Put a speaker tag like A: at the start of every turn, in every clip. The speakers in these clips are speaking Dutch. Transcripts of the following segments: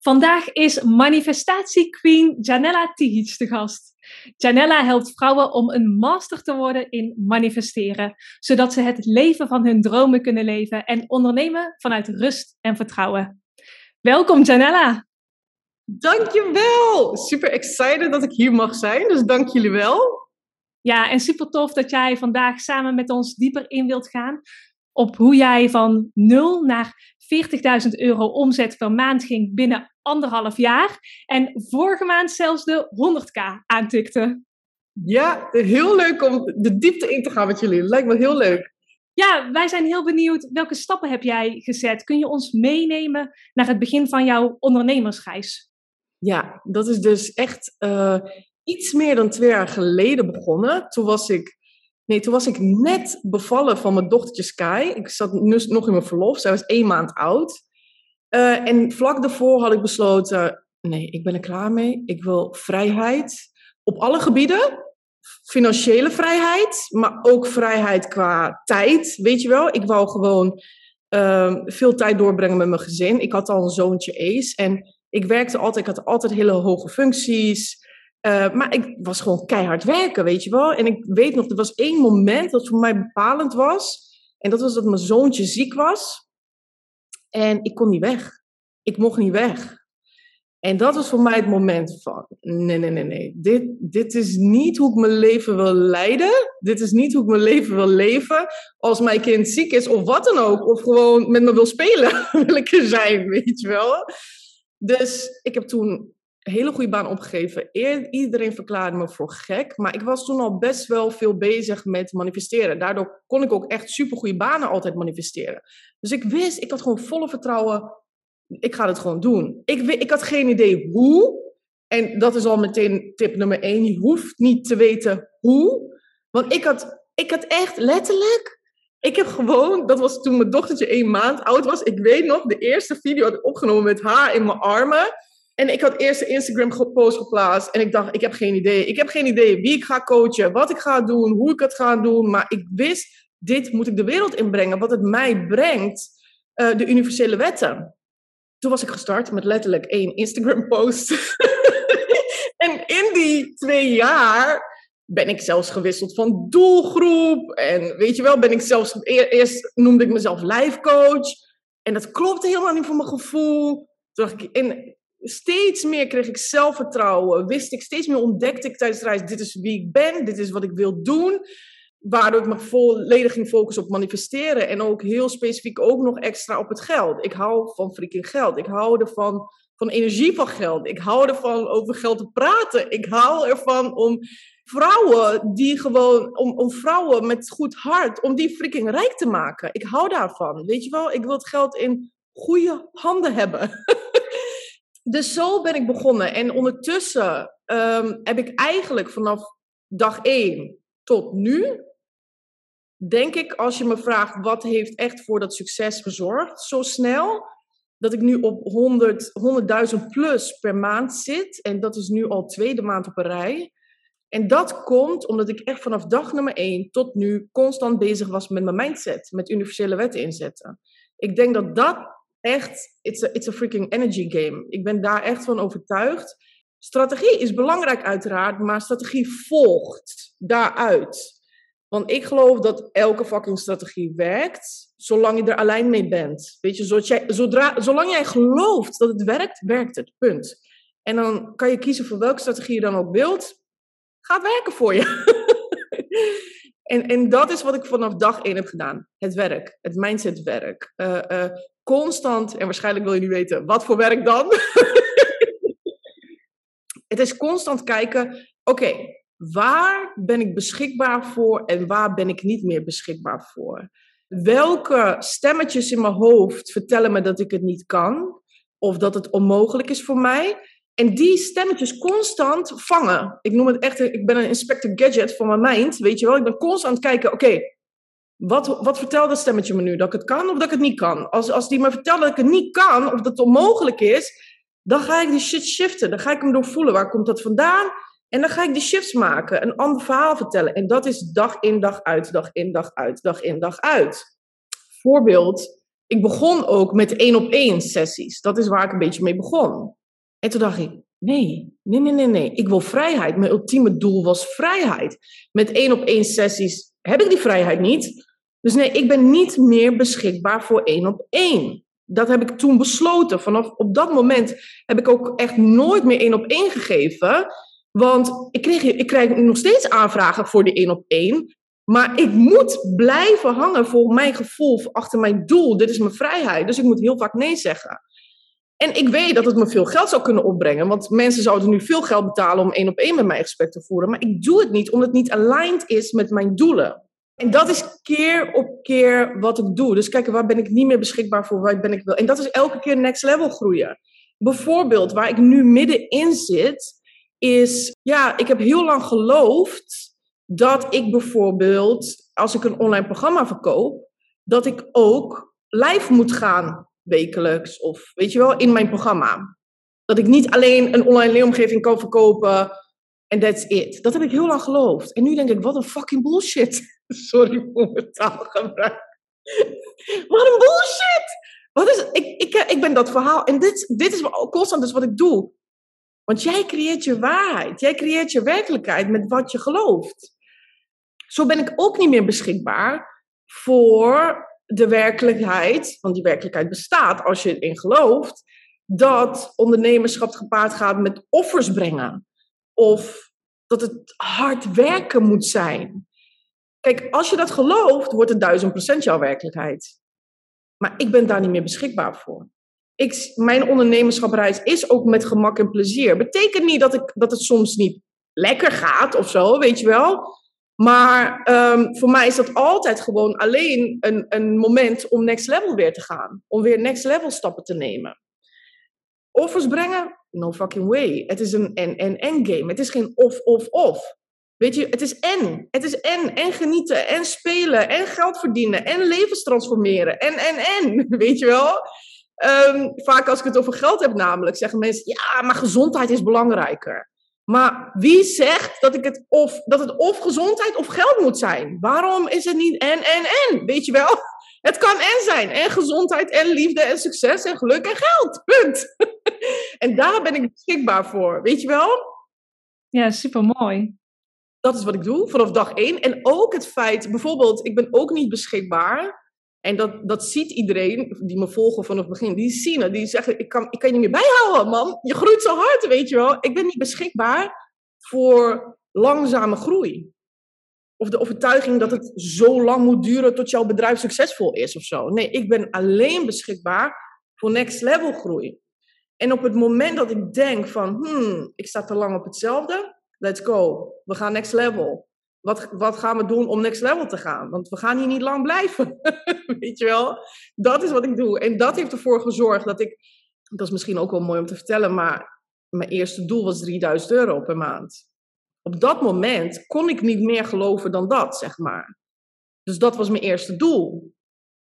A: Vandaag is manifestatiequeen Janella Tihic de gast. Janella helpt vrouwen om een master te worden in manifesteren, zodat ze het leven van hun dromen kunnen leven en ondernemen vanuit rust en vertrouwen. Welkom Janella.
B: Dankjewel! Super excited dat ik hier mag zijn, dus dank jullie wel.
A: Ja, en super tof dat jij vandaag samen met ons dieper in wilt gaan op hoe jij van 0 naar 40.000 euro omzet per maand ging binnen anderhalf jaar. En vorige maand zelfs de 100k aantikte.
B: Ja, heel leuk om de diepte in te gaan met jullie. Lijkt me heel leuk.
A: Ja, wij zijn heel benieuwd. Welke stappen heb jij gezet? Kun je ons meenemen naar het begin van jouw ondernemersreis?
B: Ja, dat is dus echt uh, iets meer dan twee jaar geleden begonnen. Toen was ik Nee, toen was ik net bevallen van mijn dochtertje Sky. Ik zat nog in mijn verlof. Zij was één maand oud. Uh, en vlak daarvoor had ik besloten: nee, ik ben er klaar mee. Ik wil vrijheid op alle gebieden. Financiële vrijheid, maar ook vrijheid qua tijd. Weet je wel, ik wou gewoon uh, veel tijd doorbrengen met mijn gezin. Ik had al een zoontje Ace en ik werkte altijd, ik had altijd hele hoge functies. Uh, maar ik was gewoon keihard werken, weet je wel. En ik weet nog, er was één moment dat voor mij bepalend was. En dat was dat mijn zoontje ziek was. En ik kon niet weg. Ik mocht niet weg. En dat was voor mij het moment van, nee, nee, nee, nee. Dit, dit is niet hoe ik mijn leven wil leiden. Dit is niet hoe ik mijn leven wil leven. Als mijn kind ziek is of wat dan ook. Of gewoon met me wil spelen, wil ik er zijn, weet je wel. Dus ik heb toen hele goede baan opgegeven. iedereen verklaarde me voor gek. Maar ik was toen al best wel veel bezig met manifesteren. Daardoor kon ik ook echt super goede banen altijd manifesteren. Dus ik wist, ik had gewoon volle vertrouwen. Ik ga het gewoon doen. Ik, ik had geen idee hoe. En dat is al meteen tip nummer één. Je hoeft niet te weten hoe. Want ik had, ik had echt letterlijk ik heb gewoon, dat was toen mijn dochtertje één maand oud was. Ik weet nog, de eerste video had ik opgenomen met haar in mijn armen. En ik had eerst een Instagram-post geplaatst. En ik dacht, ik heb geen idee. Ik heb geen idee wie ik ga coachen, wat ik ga doen, hoe ik het ga doen. Maar ik wist, dit moet ik de wereld inbrengen. Wat het mij brengt, uh, de universele wetten. Toen was ik gestart met letterlijk één Instagram-post. en in die twee jaar ben ik zelfs gewisseld van doelgroep. En weet je wel, ben ik zelfs... Eerst noemde ik mezelf life coach. En dat klopte helemaal niet voor mijn gevoel. Toen dacht ik, steeds meer kreeg ik zelfvertrouwen. Wist ik, steeds meer ontdekte ik tijdens de reis, dit is wie ik ben, dit is wat ik wil doen. Waardoor ik me volledig ging focussen op manifesteren. En ook heel specifiek ook nog extra op het geld. Ik hou van freaking geld. Ik hou ervan van energie van geld. Ik hou ervan over geld te praten. Ik hou ervan om vrouwen die gewoon, om, om vrouwen met goed hart, om die freaking rijk te maken. Ik hou daarvan. Weet je wel, ik wil het geld in goede handen hebben. dus zo ben ik begonnen. En ondertussen um, heb ik eigenlijk vanaf dag één tot nu, denk ik, als je me vraagt wat heeft echt voor dat succes gezorgd, zo snel, dat ik nu op 100, 100.000 plus per maand zit. En dat is nu al tweede maand op een rij. En dat komt omdat ik echt vanaf dag nummer één tot nu constant bezig was met mijn mindset, met universele wetten inzetten. Ik denk dat dat echt, it's a, it's a freaking energy game. Ik ben daar echt van overtuigd. Strategie is belangrijk uiteraard, maar strategie volgt daaruit. Want ik geloof dat elke fucking strategie werkt, zolang je er alleen mee bent. Weet je, zodra, zolang jij gelooft dat het werkt, werkt het. Punt. En dan kan je kiezen voor welke strategie je dan ook wilt. Gaat werken voor je. En, en dat is wat ik vanaf dag één heb gedaan. Het werk, het mindsetwerk. Uh, uh, constant, en waarschijnlijk wil je nu weten, wat voor werk dan? het is constant kijken, oké, waar ben ik beschikbaar voor en waar ben ik niet meer beschikbaar voor? Welke stemmetjes in mijn hoofd vertellen me dat ik het niet kan? Of dat het onmogelijk is voor mij? En die stemmetjes constant vangen. Ik noem het echt, ik ben een inspector gadget van mijn mind, weet je wel. Ik ben constant kijken, oké, wat, wat vertelt dat stemmetje me nu? Dat ik het kan of dat ik het niet kan? Als, als die me vertelt dat ik het niet kan of dat het onmogelijk is, dan ga ik die shit shiften. Dan ga ik hem doorvoelen. Waar komt dat vandaan? En dan ga ik die shifts maken, een ander verhaal vertellen. En dat is dag in, dag uit, dag in, dag uit, dag in, dag uit. Voorbeeld, ik begon ook met één op één sessies. Dat is waar ik een beetje mee begon. En toen dacht ik, nee, nee, nee, nee, nee. Ik wil vrijheid. Mijn ultieme doel was vrijheid. Met één op één sessies heb ik die vrijheid niet. Dus nee, ik ben niet meer beschikbaar voor één op één. Dat heb ik toen besloten. Vanaf op dat moment heb ik ook echt nooit meer één op één gegeven. Want ik, kreeg, ik krijg nog steeds aanvragen voor die één op één. Maar ik moet blijven hangen voor mijn gevoel, achter mijn doel. Dit is mijn vrijheid. Dus ik moet heel vaak nee zeggen. En ik weet dat het me veel geld zou kunnen opbrengen. Want mensen zouden nu veel geld betalen om één op één met mij gesprek te voeren. Maar ik doe het niet, omdat het niet aligned is met mijn doelen. En dat is keer op keer wat ik doe. Dus kijk, waar ben ik niet meer beschikbaar voor, waar ben ik wel. En dat is elke keer next level groeien. Bijvoorbeeld, waar ik nu middenin zit, is, ja, ik heb heel lang geloofd dat ik bijvoorbeeld, als ik een online programma verkoop, dat ik ook live moet gaan wekelijks of weet je wel, in mijn programma. Dat ik niet alleen een online leeromgeving kan verkopen en that's it. Dat heb ik heel lang geloofd. En nu denk ik, wat een fucking bullshit. Sorry voor mijn taalgebruik. wat een bullshit! Wat is, ik, ik, ik ben dat verhaal. En dit, dit is constant dus wat ik doe. Want jij creëert je waarheid. Jij creëert je werkelijkheid met wat je gelooft. Zo ben ik ook niet meer beschikbaar voor de werkelijkheid, want die werkelijkheid bestaat als je erin gelooft, dat ondernemerschap gepaard gaat met offers brengen. Of dat het hard werken moet zijn. Kijk, als je dat gelooft, wordt het duizend procent jouw werkelijkheid. Maar ik ben daar niet meer beschikbaar voor. Ik, mijn ondernemerschapreis is ook met gemak en plezier. Betekent niet dat, ik, dat het soms niet lekker gaat of zo, weet je wel. Maar um, voor mij is dat altijd gewoon alleen een, een moment om next level weer te gaan. Om weer next level stappen te nemen. Offers brengen? No fucking way. Het is een en-en-en game. Het is geen of-of-of. Weet je, het is en. Het is en. En genieten, en spelen, en geld verdienen, en levens transformeren. En, en, en. Weet je wel? Um, vaak als ik het over geld heb namelijk, zeggen mensen... Ja, maar gezondheid is belangrijker. Maar wie zegt dat, ik het of, dat het of gezondheid of geld moet zijn? Waarom is het niet en, en, en? Weet je wel? Het kan en zijn. En gezondheid en liefde en succes en geluk en geld. Punt. en daar ben ik beschikbaar voor. Weet je wel?
A: Ja, super mooi.
B: Dat is wat ik doe vanaf dag één. En ook het feit, bijvoorbeeld, ik ben ook niet beschikbaar en dat, dat ziet iedereen die me volgen vanaf het begin. Die zien het. Die zeggen, ik kan, ik kan je niet meer bijhouden, man. Je groeit zo hard, weet je wel. Ik ben niet beschikbaar voor langzame groei. Of de overtuiging dat het zo lang moet duren tot jouw bedrijf succesvol is of zo. Nee, ik ben alleen beschikbaar voor next level groei. En op het moment dat ik denk van, hmm, ik sta te lang op hetzelfde. Let's go. We gaan next level. Wat, wat gaan we doen om next level te gaan? Want we gaan hier niet lang blijven. Weet je wel? Dat is wat ik doe. En dat heeft ervoor gezorgd dat ik. Dat is misschien ook wel mooi om te vertellen, maar mijn eerste doel was 3000 euro per maand. Op dat moment kon ik niet meer geloven dan dat, zeg maar. Dus dat was mijn eerste doel.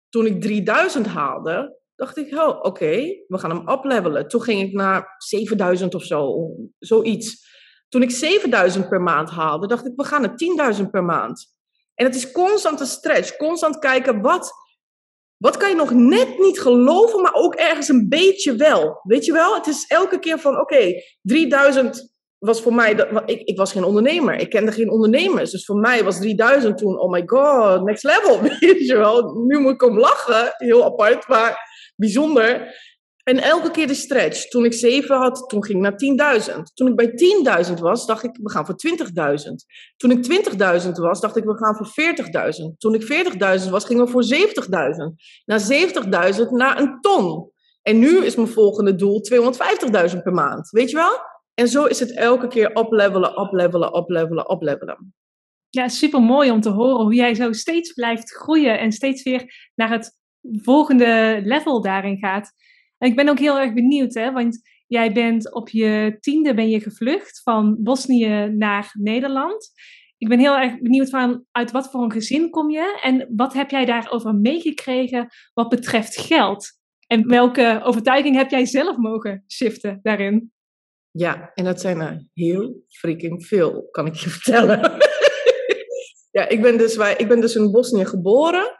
B: Toen ik 3000 haalde, dacht ik, oh, oké, we gaan hem uplevelen. Toen ging ik naar 7000 of zo, zoiets. Toen ik 7000 per maand haalde, dacht ik, we gaan naar 10.000 per maand. En het is constant een stretch, constant kijken, wat, wat kan je nog net niet geloven, maar ook ergens een beetje wel. Weet je wel? Het is elke keer van, oké, 3000 was voor mij, ik, ik was geen ondernemer, ik kende geen ondernemers. Dus voor mij was 3000 toen, oh my god, next level, weet je wel. Nu moet ik om lachen, heel apart, maar bijzonder. En elke keer de stretch. Toen ik 7 had, toen ging ik naar 10.000. Toen ik bij 10.000 was, dacht ik, we gaan voor 20.000. Toen ik 20.000 was, dacht ik, we gaan voor 40.000. Toen ik 40.000 was, gingen we voor 70.000. Na 70.000 naar een ton. En nu is mijn volgende doel 250.000 per maand. Weet je wel? En zo is het elke keer oplevelen, oplevelen, oplevelen, oplevelen.
A: Ja, super mooi om te horen hoe jij zo steeds blijft groeien en steeds weer naar het volgende level daarin gaat. En ik ben ook heel erg benieuwd, hè, want jij bent op je tiende ben je gevlucht van Bosnië naar Nederland. Ik ben heel erg benieuwd van uit wat voor een gezin kom je en wat heb jij daarover meegekregen wat betreft geld? En welke overtuiging heb jij zelf mogen shiften daarin?
B: Ja, en dat zijn er heel freaking veel, kan ik je vertellen. ja, ik ben, dus, ik ben dus in Bosnië geboren.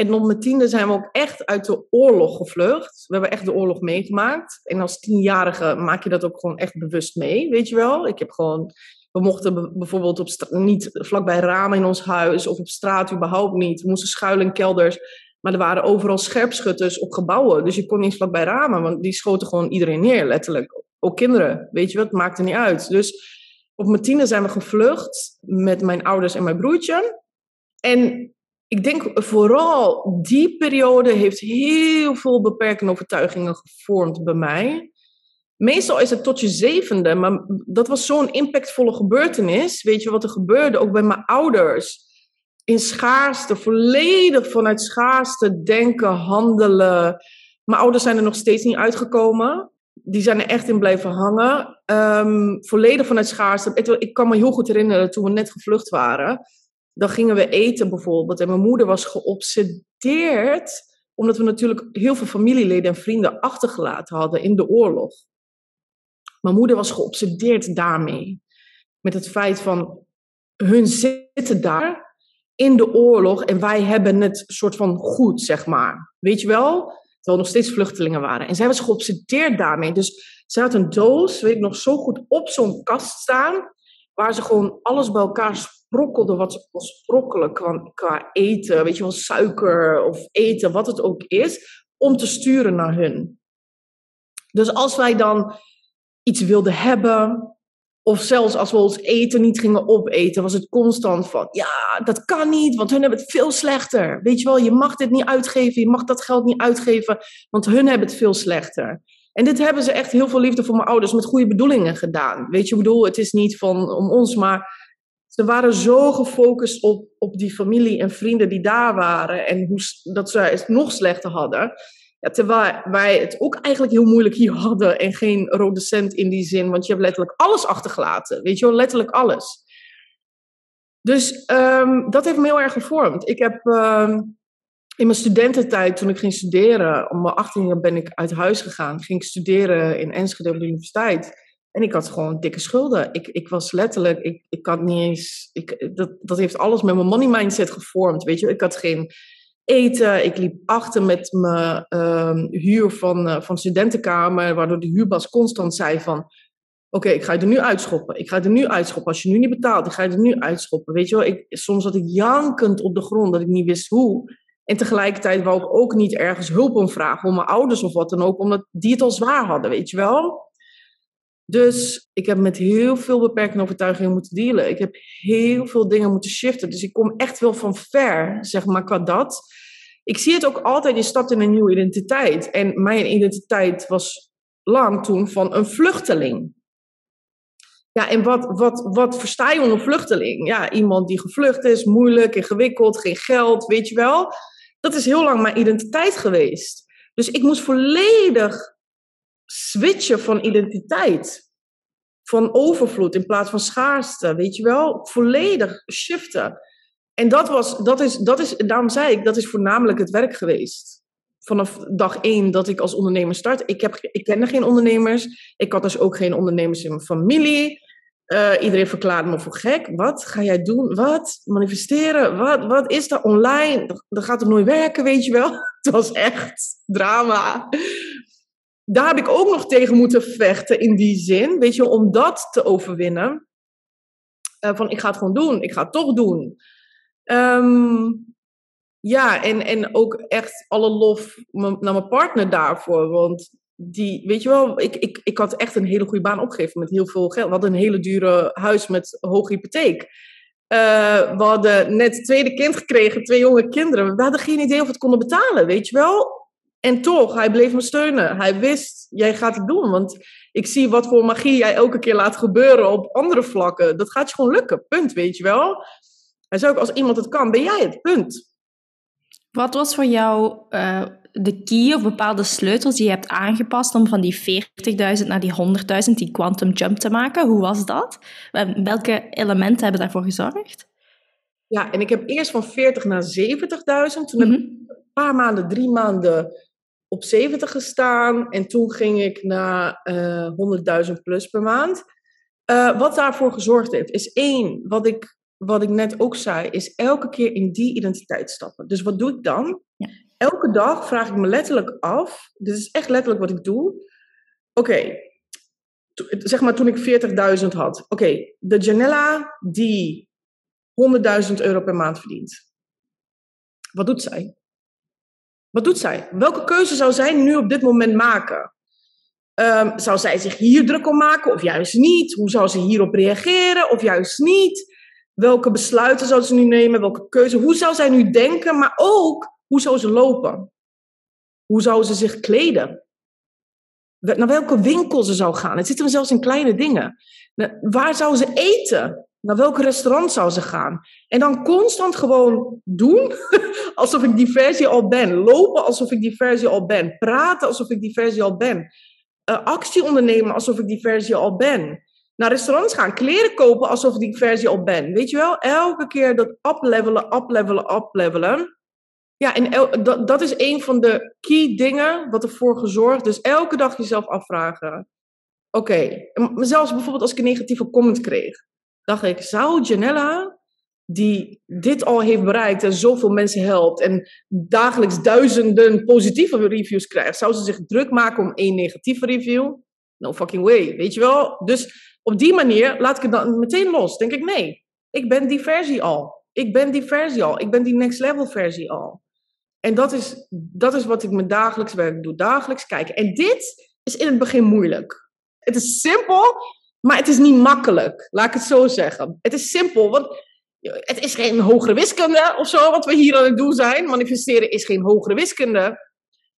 B: En op mijn tiende zijn we ook echt uit de oorlog gevlucht. We hebben echt de oorlog meegemaakt. En als tienjarige maak je dat ook gewoon echt bewust mee, weet je wel. Ik heb gewoon we mochten bijvoorbeeld op niet vlakbij ramen in ons huis of op straat überhaupt niet. We moesten schuilen in kelders. Maar er waren overal scherpschutters op gebouwen. Dus je kon niet vlakbij ramen, want die schoten gewoon iedereen neer, letterlijk. Ook kinderen, weet je wat, het maakte niet uit. Dus op mijn tiende zijn we gevlucht met mijn ouders en mijn broertje. En ik denk vooral die periode heeft heel veel beperkende overtuigingen gevormd bij mij. Meestal is het tot je zevende, maar dat was zo'n impactvolle gebeurtenis. Weet je wat er gebeurde? Ook bij mijn ouders. In schaarste, volledig vanuit schaarste denken, handelen. Mijn ouders zijn er nog steeds niet uitgekomen. Die zijn er echt in blijven hangen. Um, volledig vanuit schaarste. Ik kan me heel goed herinneren toen we net gevlucht waren. Dan gingen we eten bijvoorbeeld. En mijn moeder was geobsedeerd. Omdat we natuurlijk heel veel familieleden en vrienden achtergelaten hadden in de oorlog. Mijn moeder was geobsedeerd daarmee. Met het feit van, hun zitten daar in de oorlog en wij hebben het soort van goed, zeg maar. Weet je wel? Terwijl nog steeds vluchtelingen waren. En zij was geobsedeerd daarmee. Dus ze had een doos, weet ik nog, zo goed op zo'n kast staan. Waar ze gewoon alles bij elkaar sprokkelde wat ze kon sprokkelen qua, qua eten. Weet je wel, suiker of eten, wat het ook is. Om te sturen naar hun. Dus als wij dan iets wilden hebben. Of zelfs als we ons eten niet gingen opeten, was het constant van, ja, dat kan niet, want hun hebben het veel slechter. Weet je wel, je mag dit niet uitgeven, je mag dat geld niet uitgeven, want hun hebben het veel slechter. En dit hebben ze echt heel veel liefde voor mijn ouders met goede bedoelingen gedaan. Weet je, ik bedoel, het is niet van om ons, maar ze waren zo gefocust op, op die familie en vrienden die daar waren en hoe, dat ze het nog slechter hadden. Ja, terwijl wij het ook eigenlijk heel moeilijk hier hadden en geen rode cent in die zin, want je hebt letterlijk alles achtergelaten. Weet je wel, letterlijk alles. Dus um, dat heeft me heel erg gevormd. Ik heb um, in mijn studententijd, toen ik ging studeren, om mijn 18 jaar ben ik uit huis gegaan, ging ik studeren in Enschede op de universiteit. En ik had gewoon dikke schulden. Ik, ik was letterlijk, ik, ik had niet eens, ik, dat, dat heeft alles met mijn money mindset gevormd. Weet je, ik had geen eten. Ik liep achter met mijn uh, huur van, uh, van studentenkamer, waardoor de huurbas constant zei van... Oké, ik ga je er nu uitschoppen. Ik ga je er nu uitschoppen. Als je nu niet betaalt, ik ga je er nu uitschoppen. Weet je wel, ik, soms zat ik jankend op de grond dat ik niet wist hoe. En tegelijkertijd wou ik ook niet ergens hulp om vragen, om mijn ouders of wat dan ook, omdat die het al zwaar hadden, weet je wel. Dus ik heb met heel veel beperkende overtuigingen moeten dealen. Ik heb heel veel dingen moeten shiften. Dus ik kom echt wel van ver, zeg maar, qua dat. Ik zie het ook altijd, je stapt in een nieuwe identiteit. En mijn identiteit was lang toen van een vluchteling. Ja, en wat, wat, wat versta je onder vluchteling? Ja, iemand die gevlucht is, moeilijk, ingewikkeld, geen geld, weet je wel. Dat is heel lang mijn identiteit geweest. Dus ik moest volledig switchen van identiteit. Van overvloed in plaats van schaarste, weet je wel? Volledig shiften. En dat was, dat is, dat is, daarom zei ik, dat is voornamelijk het werk geweest. Vanaf dag één dat ik als ondernemer start. Ik, heb, ik kende geen ondernemers. Ik had dus ook geen ondernemers in mijn familie. Uh, iedereen verklaarde me voor gek. Wat ga jij doen? Wat? Manifesteren? Wat, wat is dat online? Dat gaat toch nooit werken, weet je wel? Het was echt drama daar heb ik ook nog tegen moeten vechten in die zin, weet je, om dat te overwinnen. Uh, van ik ga het gewoon doen, ik ga het toch doen. Um, ja, en, en ook echt alle lof naar mijn partner daarvoor. Want die, weet je wel, ik, ik, ik had echt een hele goede baan opgegeven met heel veel geld. We hadden een hele dure huis met hoge hypotheek. Uh, we hadden net het tweede kind gekregen, twee jonge kinderen. We hadden geen idee of we het konden betalen, weet je wel. En toch, hij bleef me steunen. Hij wist, jij gaat het doen. Want ik zie wat voor magie jij elke keer laat gebeuren op andere vlakken. Dat gaat je gewoon lukken, punt, weet je wel. Hij zei ook, als iemand het kan, ben jij het, punt.
C: Wat was voor jou uh, de key of bepaalde sleutels die je hebt aangepast om van die 40.000 naar die 100.000, die quantum jump te maken? Hoe was dat? Welke elementen hebben daarvoor gezorgd?
B: Ja, en ik heb eerst van 40 naar 70.000. Toen heb ik mhm. een paar maanden, drie maanden op 70 gestaan. En toen ging ik naar uh, eh, 100.000 plus per maand. Uh, wat daarvoor gezorgd heeft, is één, wat ik wat ik net ook zei, is elke keer in die identiteit stappen. Dus wat doe ik dan?
C: Ja.
B: Elke dag vraag ik me letterlijk af, dit is echt letterlijk wat ik doe. Oké, zeg maar toen ik 40.000 had. Oké, de Janella die 100.000 euro per maand verdient. Wat doet zij? Wat doet zij? Welke keuze zou zij nu op dit moment maken? Ehm, zou zij zich hier druk om maken of juist niet? Hoe zou ze hierop reageren of juist niet? Welke besluiten zou ze nu nemen? Welke keuze? Hoe zou zij nu denken? Maar ook, hoe zou ze lopen? Hoe zou ze zich kleden? Naar welke winkel ze zou gaan? Het zit hem zelfs in kleine dingen. Waar zou ze eten? Naar welk restaurant zou ze gaan? En dan constant gewoon doen alsof ik die versie al ben. Lopen alsof ik die versie al ben. Praten alsof ik die versie al ben. Eh, actie ondernemen alsof ik die versie al ben. Naar restaurants gaan, kleren kopen alsof ik die versie al ben. Weet je wel? Elke keer dat uplevelen, uplevelen, uplevelen. Ja, en dat, dat is een van de key dingen wat ervoor gezorgd. Dus elke dag jezelf afvragen. Oké, zelfs bijvoorbeeld als ik een negatieve comment kreeg. Dacht ik, zou Janella, die dit al heeft bereikt en zoveel mensen helpt en dagelijks duizenden positieve reviews krijgt, zou ze zich druk maken om één negatieve review? No fucking way, weet je wel? Dus op die manier laat ik het dan meteen los. Denk ik, nee, ik ben die versie al. Ik ben die versie al. Ik ben die next level versie al. En dat is, dat is wat ik met dagelijks werk doe. Dagelijks kijken. En dit is in het begin moeilijk. Het is simpel, maar het is niet makkelijk. Laat ik het zo zeggen. Het is simpel, want het is geen hogere wiskunde of zo wat we hier aan het doen zijn. Manifesteren is geen hogere wiskunde.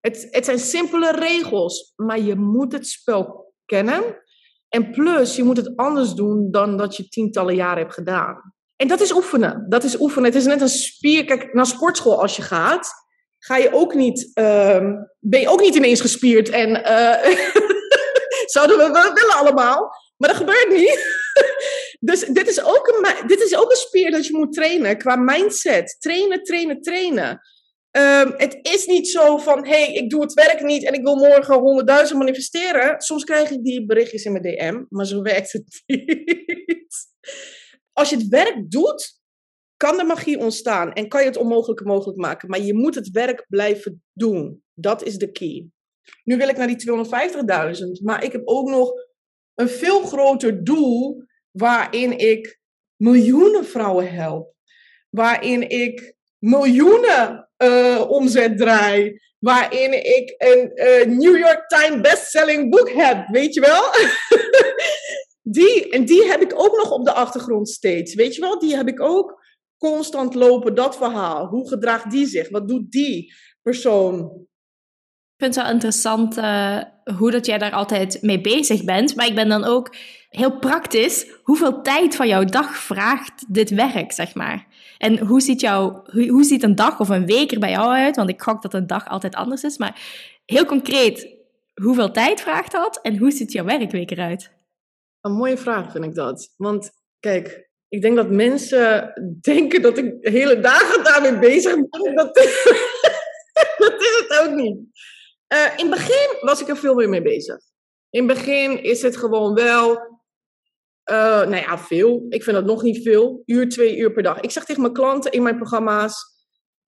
B: Het, het zijn simpele regels, maar je moet het spel kennen. En plus, je moet het anders doen dan dat je tientallen jaren hebt gedaan. En dat is oefenen. Dat is oefenen. Het is net een spier. Kijk, naar sportschool als je gaat, ga je ook niet, ehm, ben je ook niet ineens gespierd. En eh, zouden we wel willen allemaal, maar dat gebeurt niet. dus dit is, ook een, dit is ook een spier dat je moet trainen qua mindset. Trainen, trainen, trainen. Ehm, het is niet zo van, hé, hey, ik doe het werk niet en ik wil morgen 100.000 manifesteren. Soms krijg ik die berichtjes in mijn DM, maar zo werkt het niet. Als je het werk doet, kan de magie ontstaan en kan je het onmogelijke mogelijk maken. Maar je moet het werk blijven doen. Dat is de key. Nu wil ik naar die 250.000, maar ik heb ook nog een veel groter doel waarin ik miljoenen vrouwen help. Waarin ik miljoenen eh, omzet draai. Waarin ik een eh, New York Times bestselling boek heb, weet je wel? die, en die heb ik ook nog op de achtergrond steeds, weet je wel? Die heb ik ook constant lopen, dat verhaal. Hoe gedraagt die zich? Wat doet die persoon?
C: Ik vind het wel interessant eh, hoe dat jij daar altijd mee bezig bent. Maar ik ben dan ook heel praktisch. Hoeveel tijd van jouw dag vraagt dit werk, zeg maar? En hoe ziet, jouw, hoe, ziet een dag of een week er bij jou uit? Want ik gok dat een dag altijd anders is. Maar heel concreet, hoeveel tijd vraagt dat? En hoe ziet jouw werkweek eruit?
B: Een mooie vraag vind ik dat. Want kijk, ik denk dat mensen denken dat ik hele dagen daarmee bezig ben. Dat, dat is het ook niet. Eh, in het begin was ik er veel meer mee bezig. In het begin is het gewoon wel, eh, nou ja, veel. Ik vind dat nog niet veel. Uur, twee uur per dag. Ik zeg tegen mijn klanten in mijn programma's,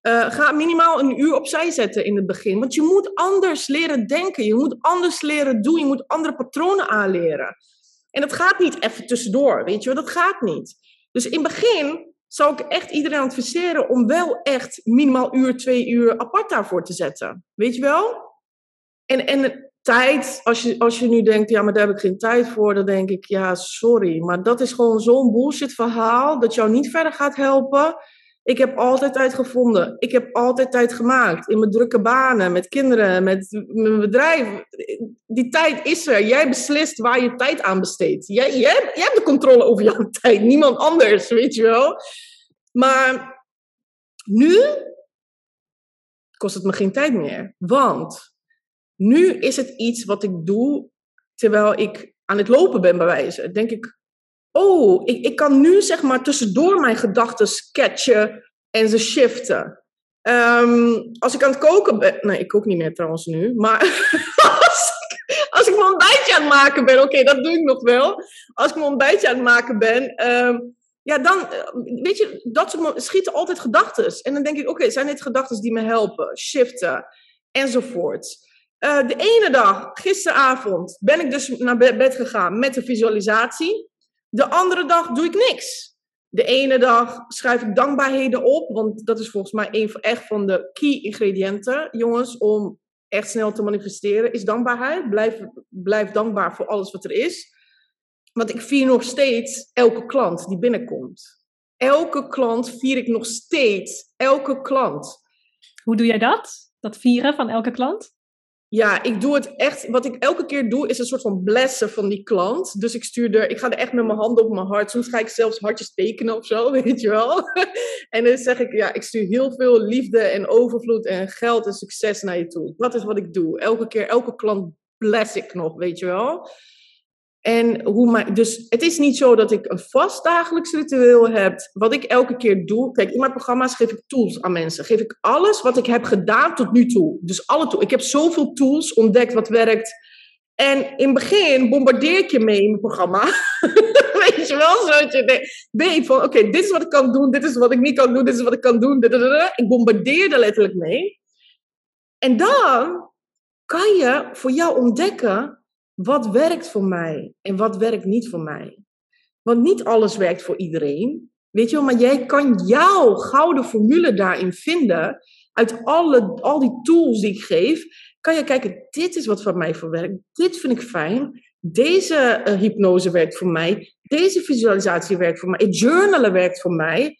B: eh, ga minimaal een uur opzij zetten in het begin. Want je moet anders leren denken. Je moet anders leren doen. Je moet andere patronen aanleren. En dat gaat niet even tussendoor, weet je wel. Dat gaat niet. Dus in het begin zou ik echt iedereen adviseren om wel echt minimaal uur, twee uur apart daarvoor te zetten. Weet je wel? En, en tijd, als je, als je nu denkt, ja, maar daar heb ik geen tijd voor, dan denk ik, ja, sorry. Maar dat is gewoon zo'n bullshit verhaal dat jou niet verder gaat helpen. Ik heb altijd tijd gevonden. Ik heb altijd tijd gemaakt. In mijn drukke banen, met kinderen, met mijn bedrijf. Die tijd is er. Jij beslist waar je tijd aan besteedt. Jij, jij, jij hebt de controle over jouw tijd. Niemand anders, weet je wel. Maar nu kost het me geen tijd meer. Want nu is het iets wat ik doe terwijl ik aan het lopen ben, bij wijze. Denk ik, oh, ik, ik kan nu zeg maar tussendoor mijn gedachten sketchen en ze shiften. Um, als ik aan het koken ben, nee, ik kook niet meer trouwens nu, maar als, ik, als ik mijn ontbijtje aan het maken ben, oké, dat doe ik nog wel. Als ik mijn ontbijtje aan het maken ben, um, ja, dan, eh, weet je, dat schieten altijd gedachten. En dan denk ik, oké, zijn dit gedachten die me helpen, shiften, enzovoort. Eh, de ene dag, gisteravond, ben ik dus naar be- bed gegaan met een visualisatie. De andere dag doe ik niks. De ene dag schrijf ik dankbaarheden op, want dat is volgens mij een echt van de key ingrediënten, jongens, om echt snel te manifesteren, is dankbaarheid. Blijf, blijf dankbaar voor alles wat er is. Want ik vier nog steeds elke klant die binnenkomt. Elke klant vier ik nog steeds. Elke klant.
A: Hoe doe jij dat? Dat vieren van elke klant?
B: Ja, ik doe het echt. Wat ik elke keer doe, is een soort van blessen van die klant. Dus ik stuur er, ik ga er echt met mijn handen op mijn hart. Soms ga ik zelfs hartjes tekenen of zo, weet je wel. En dan zeg ik, ja, ik stuur heel veel liefde en overvloed en geld en succes naar je toe. Dat is wat ik doe. Elke keer, elke klant bless ik nog, weet je wel. En hoe mijn, dus het is niet zo dat ik een vast dagelijks ritueel heb. Wat ik elke keer doe. Kijk, in mijn programma's geef ik tools aan mensen. Geef ik alles wat ik heb gedaan tot nu toe. Dus alle tools. Ik heb zoveel tools ontdekt wat werkt. En in het begin bombardeer ik je mee in mijn programma. Weet je wel? Zodat je denkt- weet van, oké, dit is wat ik kan doen. Dit is wat ik niet kan doen. Dit is wat ik kan doen. Ik bombardeer er letterlijk mee. En dan kan je voor jou ontdekken wat werkt voor mij en wat werkt niet voor mij. Want niet alles werkt voor iedereen. Weet je wel, maar jij kan jouw gouden formule daarin vinden. Uit alle, al die tools die ik geef, kan je kijken, dit is wat voor mij voor werkt. Dit vind ik fijn. Deze eh, hypnose werkt voor mij. Deze visualisatie werkt voor mij. Het journalen werkt voor mij.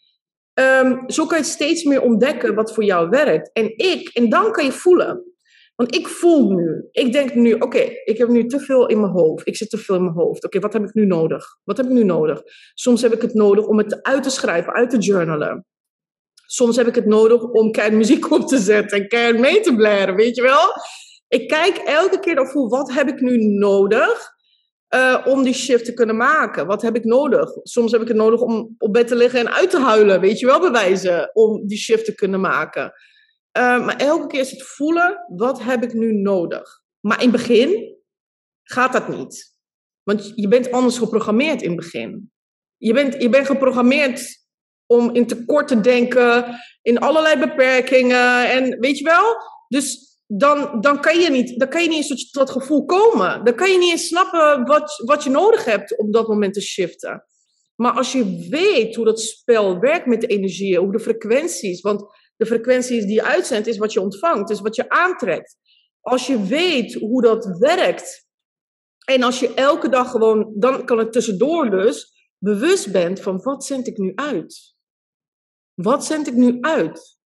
B: Ehm, zo kan je steeds meer ontdekken wat voor jou werkt. En ik, en dan kan je voelen. Want ik voel nu, ik denk nu, oké, ik heb nu te veel in mijn hoofd. Ik zit te veel in mijn hoofd. Oké, wat heb ik nu nodig? Wat heb ik nu nodig? Soms heb ik het nodig om het uit te schrijven, uit te journalen. Soms heb ik het nodig om keihard muziek op te zetten en keihard mee te blaren, weet je wel? Ik kijk elke keer of voel, wat heb ik nu nodig eh, om die shift te kunnen maken? Wat heb ik nodig? Soms heb ik het nodig om op bed te liggen en uit te huilen, weet je wel, bewijzen, om die shift te kunnen maken. Uh, maar elke keer is het voelen, wat heb ik nu nodig? Maar in het begin gaat dat niet. Want je bent anders geprogrammeerd in het begin. Je bent, je bent geprogrammeerd om in tekort te denken, in allerlei beperkingen. En weet je wel? Dus dan, dan, kan, je niet, dan kan je niet eens tot dat gevoel komen. Dan kan je niet eens snappen wat, wat je nodig hebt op dat moment te shiften. Maar als je weet hoe dat spel werkt met de energieën, hoe de frequenties, want de frequenties die je uitzendt is wat je ontvangt, is wat je aantrekt. Als je weet hoe dat werkt en als je elke dag gewoon, dan kan het tussendoor dus, bewust bent van wat zend ik nu uit? Wat zend ik nu uit?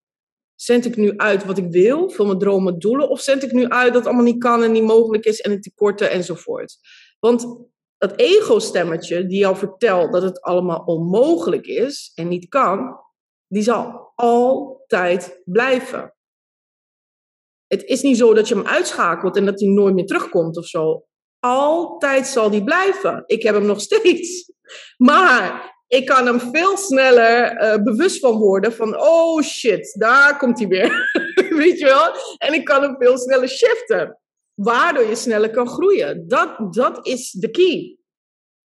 B: Zend ik nu uit wat ik wil, voor mijn dromen, doelen? Of zend ik nu uit dat het allemaal niet kan en niet mogelijk is en het tekorten enzovoort? Want dat ego-stemmetje die jou vertelt dat het allemaal onmogelijk is en niet kan, die zal altijd blijven. Het is niet zo dat je hem uitschakelt en dat hij nooit meer terugkomt of zo. Altijd zal die blijven. Ik heb hem nog steeds. Maar ik kan hem veel sneller uh, bewust van worden van, oh shit, daar komt hij weer. Weet je wel? En ik kan hem veel sneller shiften. Waardoor je sneller kan groeien. Dat, dat is de key.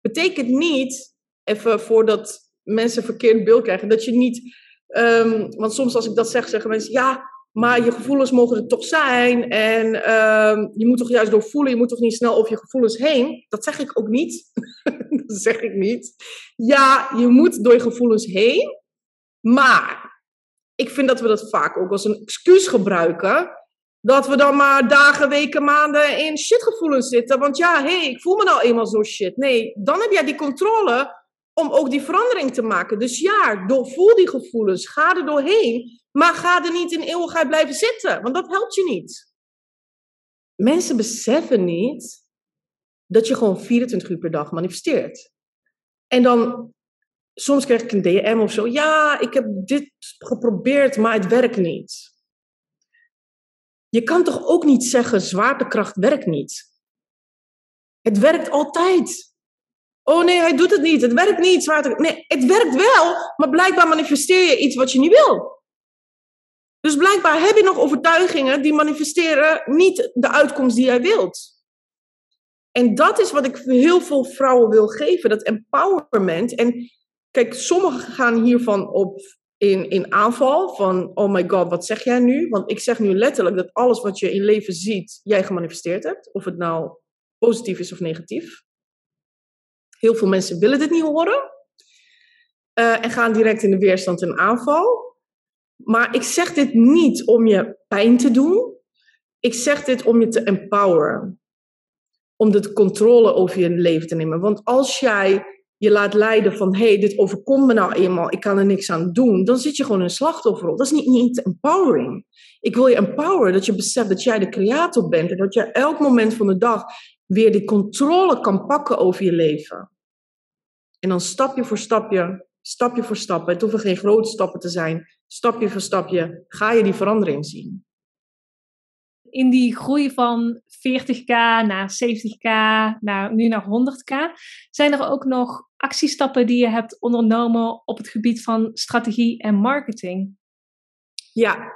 B: Betekent niet, even voordat mensen verkeerd beeld krijgen, dat je niet Um, want soms als ik dat zeg, zeggen mensen, ja, maar je gevoelens mogen er toch zijn. En um, je moet toch juist door voelen, je moet toch niet snel over je gevoelens heen. Dat zeg ik ook niet. dat zeg ik niet. Ja, je moet door je gevoelens heen. Maar ik vind dat we dat vaak ook als een excuus gebruiken. Dat we dan maar dagen, weken, maanden in shitgevoelens zitten. Want ja, hé, hey, ik voel me nou eenmaal zo shit. Nee, dan heb jij die controle om ook die verandering te maken. Dus ja, voel die gevoelens, ga er doorheen, maar ga er niet in eeuwigheid blijven zitten, want dat helpt je niet. Mensen beseffen niet dat je gewoon 24 uur per dag manifesteert. En dan, soms krijg ik een DM of zo, ja, ik heb dit geprobeerd, maar het werkt niet. Je kan toch ook niet zeggen, zwaartekracht werkt niet? Het werkt altijd. Oh nee, hij doet het niet. Het werkt niet. Nee, het werkt wel, maar blijkbaar manifesteer je iets wat je niet wil. Dus blijkbaar heb je nog overtuigingen die manifesteren niet de uitkomst die jij wilt. En dat is wat ik heel veel vrouwen wil geven, dat empowerment. En kijk, sommigen gaan hiervan op in, in aanval van, oh my god, wat zeg jij nu? Want ik zeg nu letterlijk dat alles wat je in leven ziet, jij gemanifesteerd hebt. Of het nou positief is of negatief. Heel veel mensen willen dit niet horen. Uh, en gaan direct in de weerstand en aanval. Maar ik zeg dit niet om je pijn te doen. Ik zeg dit om je te empoweren. Om de controle over je leven te nemen. Want als jij je laat leiden van, hé, hey, dit overkomt me nou eenmaal, ik kan er niks aan doen, dan zit je gewoon in een slachtofferrol. Dat is niet, niet empowering. Ik wil je empoweren, dat je beseft dat jij de creator bent en dat je elk moment van de dag weer die controle kan pakken over je leven. En dan stapje voor stapje, stapje voor stapje, het hoeven geen grote stappen te zijn, stapje voor stapje ga je die verandering zien
A: in die groei van 40k naar 70k, naar, nu naar 100k, zijn er ook nog actiestappen die je hebt ondernomen op het gebied van strategie en marketing?
B: Ja,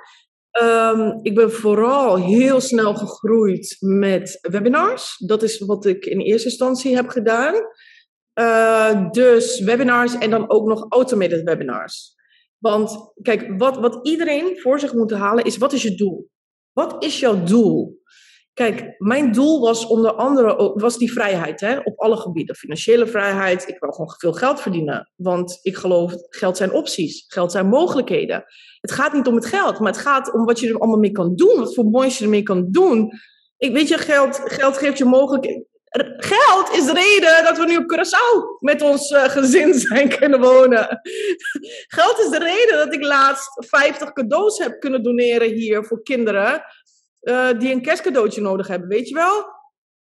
B: ehm, ik ben vooral heel snel gegroeid met webinars. Dat is wat ik in eerste instantie heb gedaan. Uh, dus webinars en dan ook nog automated webinars. Want kijk, wat, wat iedereen voor zich moet halen is: wat is je doel? Wat is jouw doel? Kijk, mijn doel was onder andere was die vrijheid hè, op alle gebieden. Financiële vrijheid. Ik wil gewoon veel geld verdienen. Want ik geloof, geld zijn opties. Geld zijn mogelijkheden. Het gaat niet om het geld, maar het gaat om wat je er allemaal mee kan doen. Wat voor moois je ermee kan doen. Ik weet je, geld, geld geeft je mogelijkheden. Geld is de reden dat we nu op Curaçao met ons uh, gezin zijn kunnen wonen. Geld is de reden dat ik laatst 50 cadeaus heb kunnen doneren hier voor kinderen uh, die een kerstcadeautje nodig hebben, weet je wel?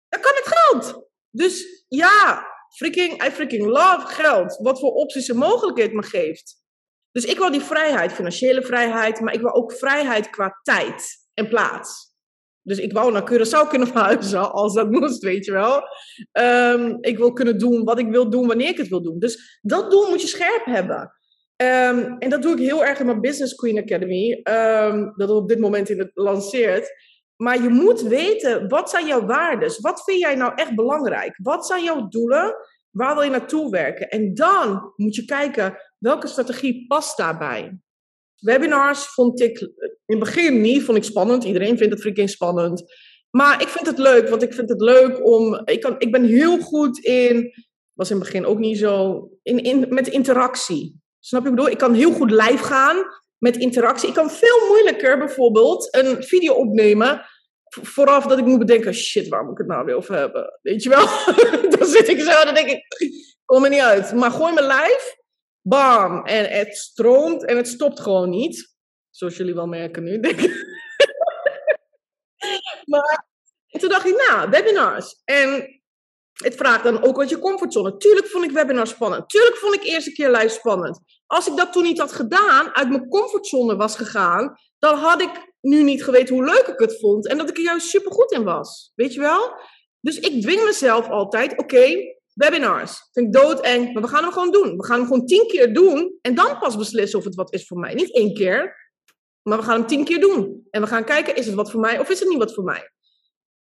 B: Dan kan het geld. Dus ja, freaking, I freaking love geld. Wat voor opties en mogelijkheden me geeft. Dus ik wil die vrijheid, financiële vrijheid, maar ik wil ook vrijheid qua tijd en plaats. Dus ik wou naar Curaçao kunnen verhuizen als dat moest, weet je wel. Um, ik wil kunnen doen wat ik wil doen wanneer ik het wil doen. Dus dat doel moet je scherp hebben. Um, en dat doe ik heel erg in mijn Business Queen Academy. Um, dat op dit moment in het lanceert. Maar je moet weten, wat zijn jouw waarden? Wat vind jij nou echt belangrijk? Wat zijn jouw doelen? Waar wil je naartoe werken? En dan moet je kijken, welke strategie past daarbij? Webinars vond ik in het begin niet, vond ik spannend. Iedereen vindt het freaking spannend. Maar ik vind het leuk, want ik vind het leuk om. Ik, kan, ik ben heel goed in. Was in het begin ook niet zo. In, in, met interactie. Snap je? Ik bedoel, ik kan heel goed live gaan met interactie. Ik kan veel moeilijker bijvoorbeeld een video opnemen. Vooraf dat ik moet bedenken: shit, waar moet ik het nou weer over hebben? Weet je wel? dan zit ik zo, dan denk ik: kom er niet uit. Maar gooi me live bam, en het stroomt en het stopt gewoon niet. Zoals jullie wel merken nu, denk ik. maar en toen dacht ik, nou, webinars. En het vraagt dan ook wat je comfortzone. Tuurlijk vond ik webinars spannend. Tuurlijk vond ik eerste keer live spannend. Als ik dat toen niet had gedaan, uit mijn comfortzone was gegaan, dan had ik nu niet geweten hoe leuk ik het vond. En dat ik er juist super goed in was. Weet je wel? Dus ik dwing mezelf altijd, oké, webinars. Vind ik doodeng, maar we gaan hem gewoon doen. We gaan hem gewoon tien keer doen en dan pas beslissen of het wat is voor mij. Niet één keer, maar we gaan hem tien keer doen. En we gaan kijken, is het wat voor mij of is het niet wat voor mij?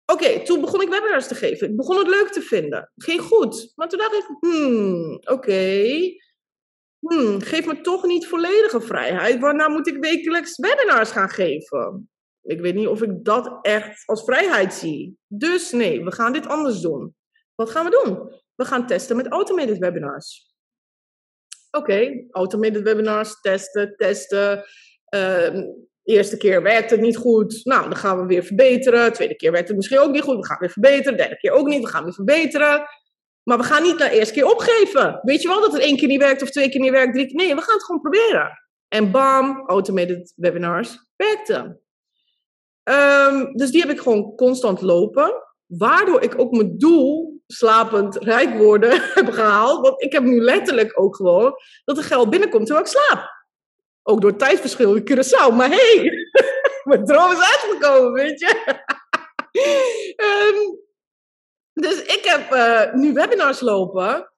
B: Oké, toen begon ik webinars te geven. Ik begon het leuk te vinden. Ging goed. Maar toen dacht ik, hmm, oké. Hmm, geef me toch niet volledige vrijheid. Waarna moet ik wekelijks webinars gaan geven? Ik weet niet of ik dat echt als vrijheid zie. Dus nee, we gaan dit anders doen. Wat gaan we doen? We gaan testen met automated webinars. Oké, okay, automated webinars, testen, testen. Eerste keer werkt het niet goed. Nou, dan gaan we weer verbeteren. Tweede keer werkt het misschien ook niet goed. We gaan weer verbeteren. Derde keer ook niet. We gaan weer verbeteren. Maar we gaan niet de eerste keer opgeven. Weet je wel dat het één keer niet werkt of twee keer niet werkt, drie keer. Nee, we gaan het gewoon proberen. En bam, automated webinars werkte. Um, dus die heb ik gewoon constant lopen. Waardoor ik ook mijn doel slapend rijk worden heb gehaald. Want ik heb nu letterlijk ook gewoon dat er geld binnenkomt terwijl ik slaap. Ook door tijdverschil in Curaçao. Maar hé, hey, mijn droom is uitgekomen, weet je. um, dus ik heb uh, nu webinars lopen.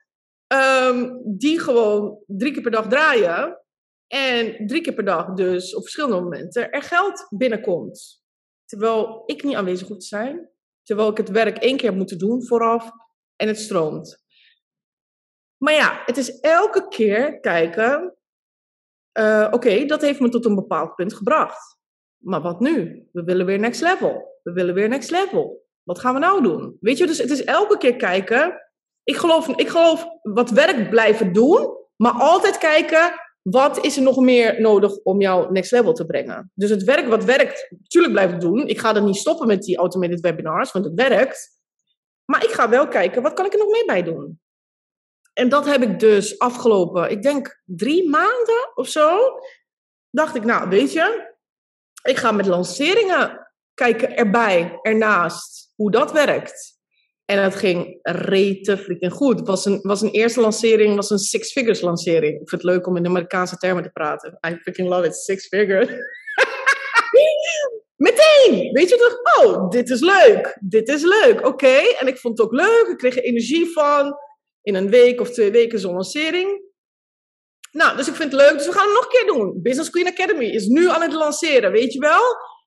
B: Um, die gewoon drie keer per dag draaien. En drie keer per dag dus op verschillende momenten er geld binnenkomt. Terwijl ik niet aanwezig hoef te zijn. Terwijl ik het werk één keer heb moeten doen vooraf en het stroomt. Maar ja, het is elke keer kijken. Eh, Oké, dat heeft me tot een bepaald punt gebracht. Maar wat nu? We willen weer next level. We willen weer next level. Wat gaan we nou doen? Weet je, dus het is elke keer kijken. Ik geloof, ik geloof wat werk blijven doen, maar altijd kijken wat is er nog meer nodig om jou next level te brengen. Dus het werk wat werkt, natuurlijk blijven doen. Ik ga er niet stoppen met die automated webinars, want het werkt. Maar ik ga wel kijken, wat kan ik er nog meer bij doen? En dat heb ik dus afgelopen, ik denk drie maanden of zo. Dacht ik, nou weet je, ik ga met lanceringen kijken erbij, ernaast, hoe dat werkt. En het ging rete freaking goed. Het was een, was een eerste lancering, was een six figures lancering. Ik vind het leuk om in de Amerikaanse termen te praten. I freaking love it, six figures. Meteen! Weet je toch? Oh, dit is leuk. Dit is leuk. Oké. En ik vond het ook leuk. Ik kreeg er energie van. In een week of twee weken zo'n lancering. Nou, dus ik vind het leuk. Dus we gaan het nog een keer doen. Business Queen Academy is nu aan het lanceren, weet je wel?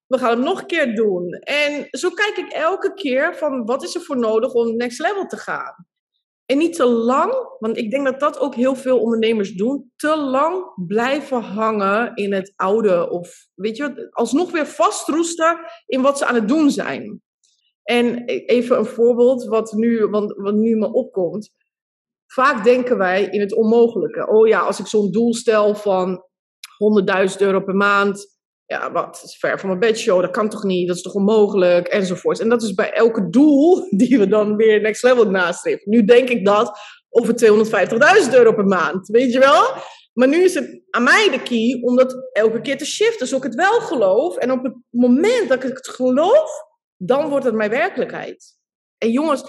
B: We gaan het nog een keer doen. En zo kijk ik elke keer van wat is er voor nodig om next level te gaan. En niet te lang, want ik denk dat dat ook heel veel ondernemers doen. Te lang blijven hangen in het oude. Of weet je, alsnog weer vastroesten in wat ze aan het doen zijn. En even een voorbeeld wat nu, wat, wat nu me opkomt. Vaak denken wij in het onmogelijke. Oh ja, als ik zo'n doel stel van 100.000 euro per maand. Ja, wat? Is ver van mijn bedshow. Dat kan toch niet? Dat is toch onmogelijk? Enzovoort. En dat is bij elke doel die we dan weer next level nastreven. Nu denk ik dat over 250.000 euro per maand. Weet je wel? Maar nu is het aan mij de key om dat elke keer te shiften. Zodat ik het wel geloof. En op het moment dat ik het geloof, dan wordt het mijn werkelijkheid. En jongens,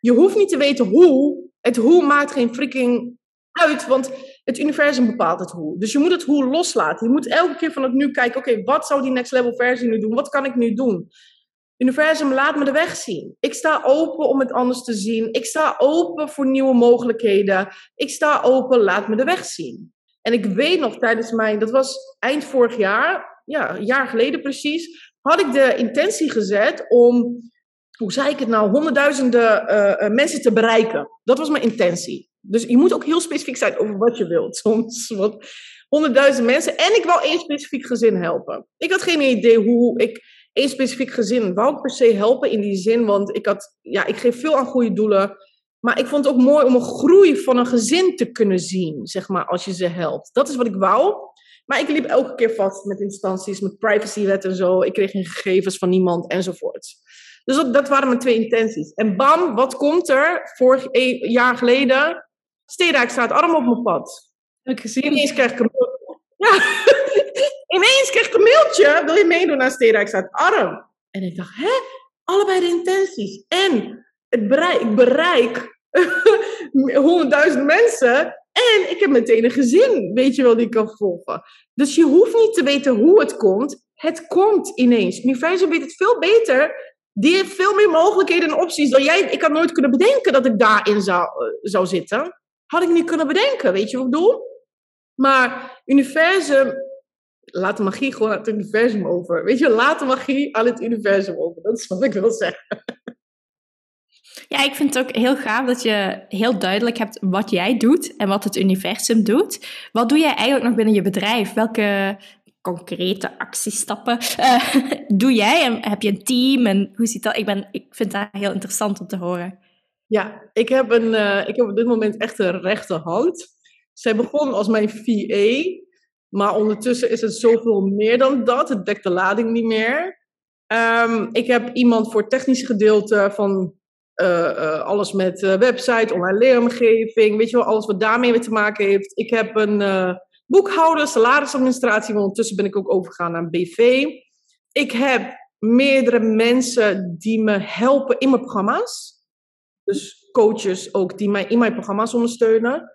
B: je hoeft niet te weten hoe. Het hoe maakt geen freaking uit, want het universum bepaalt het hoe. Dus je moet het hoe loslaten. Je moet elke keer van het nu kijken, oké, wat zou die next level versie nu doen? Wat kan ik nu doen? Universum, laat me de weg zien. Ik sta open om het anders te zien. Ik sta open voor nieuwe mogelijkheden. Ik sta open, laat me de weg zien. En ik weet nog tijdens mijn, dat was eind vorig jaar, ja, een jaar geleden precies, had ik de intentie gezet om hoe zei ik het nou, honderdduizenden uh, mensen te bereiken. Dat was mijn intentie. Dus je moet ook heel specifiek zijn over wat je wilt soms. Want honderdduizend mensen. En ik wil één specifiek gezin helpen. Ik had geen idee hoe ik één specifiek gezin wou ik per se helpen in die zin. Want ik, had, ja, ik geef veel aan goede doelen. Maar ik vond het ook mooi om een groei van een gezin te kunnen zien, zeg maar, als je ze helpt. Dat is wat ik wou. Maar ik liep elke keer vast met instanties, met privacywet en zo. Ik kreeg geen gegevens van niemand enzovoort. Dus dat, dat, waren mijn twee intenties. En bam, wat komt er? Vorig jaar geleden, Steenrijk staat arm op mijn pad.
A: Heb ik gezien.
B: Ineens krijg ik een mailtje. Ja. Ineens krijg ik een mailtje. Wil je meedoen naar Steenrijk staat arm? En ik dacht, hè? Allebei de intenties. En het bereik, ik bereik honderdduizend mensen. En ik heb meteen een gezin, weet je wel, die ik kan volgen. Dus je hoeft niet te weten hoe het komt. Het komt ineens. Universum weet het veel beter die heeft veel meer mogelijkheden en opties dan jij. Ik had nooit kunnen bedenken dat ik daarin zou, zou zitten. Had ik niet kunnen bedenken, weet je wat ik bedoel? Maar universum, laat de magie gewoon aan het universum over. Weet je, laat de magie aan het universum over. Dat is wat ik wil zeggen.
C: Ja, ik vind het ook heel gaaf dat je heel duidelijk hebt wat jij doet en wat het universum doet. Wat doe jij eigenlijk nog binnen je bedrijf? Welke concrete actiestappen uh, doe jij? En heb je een team? En hoe ziet dat? Ik, ben, ik vind dat heel interessant om te horen.
B: Ja, ik heb, een, uh, ik heb op dit moment echt een rechterhand. Zij begon als mijn VA, maar ondertussen is het zoveel meer dan dat. Het dekt de lading niet meer. Um, ik heb iemand voor het technische gedeelte van uh, alles met website, online leeromgeving, weet je wel, alles wat daarmee te maken heeft. Ik heb een boekhouder, salarisadministratie. Want ondertussen ben ik ook overgegaan naar BV. Ik heb meerdere mensen die me helpen in mijn programma's. Dus coaches ook die mij in mijn programma's ondersteunen.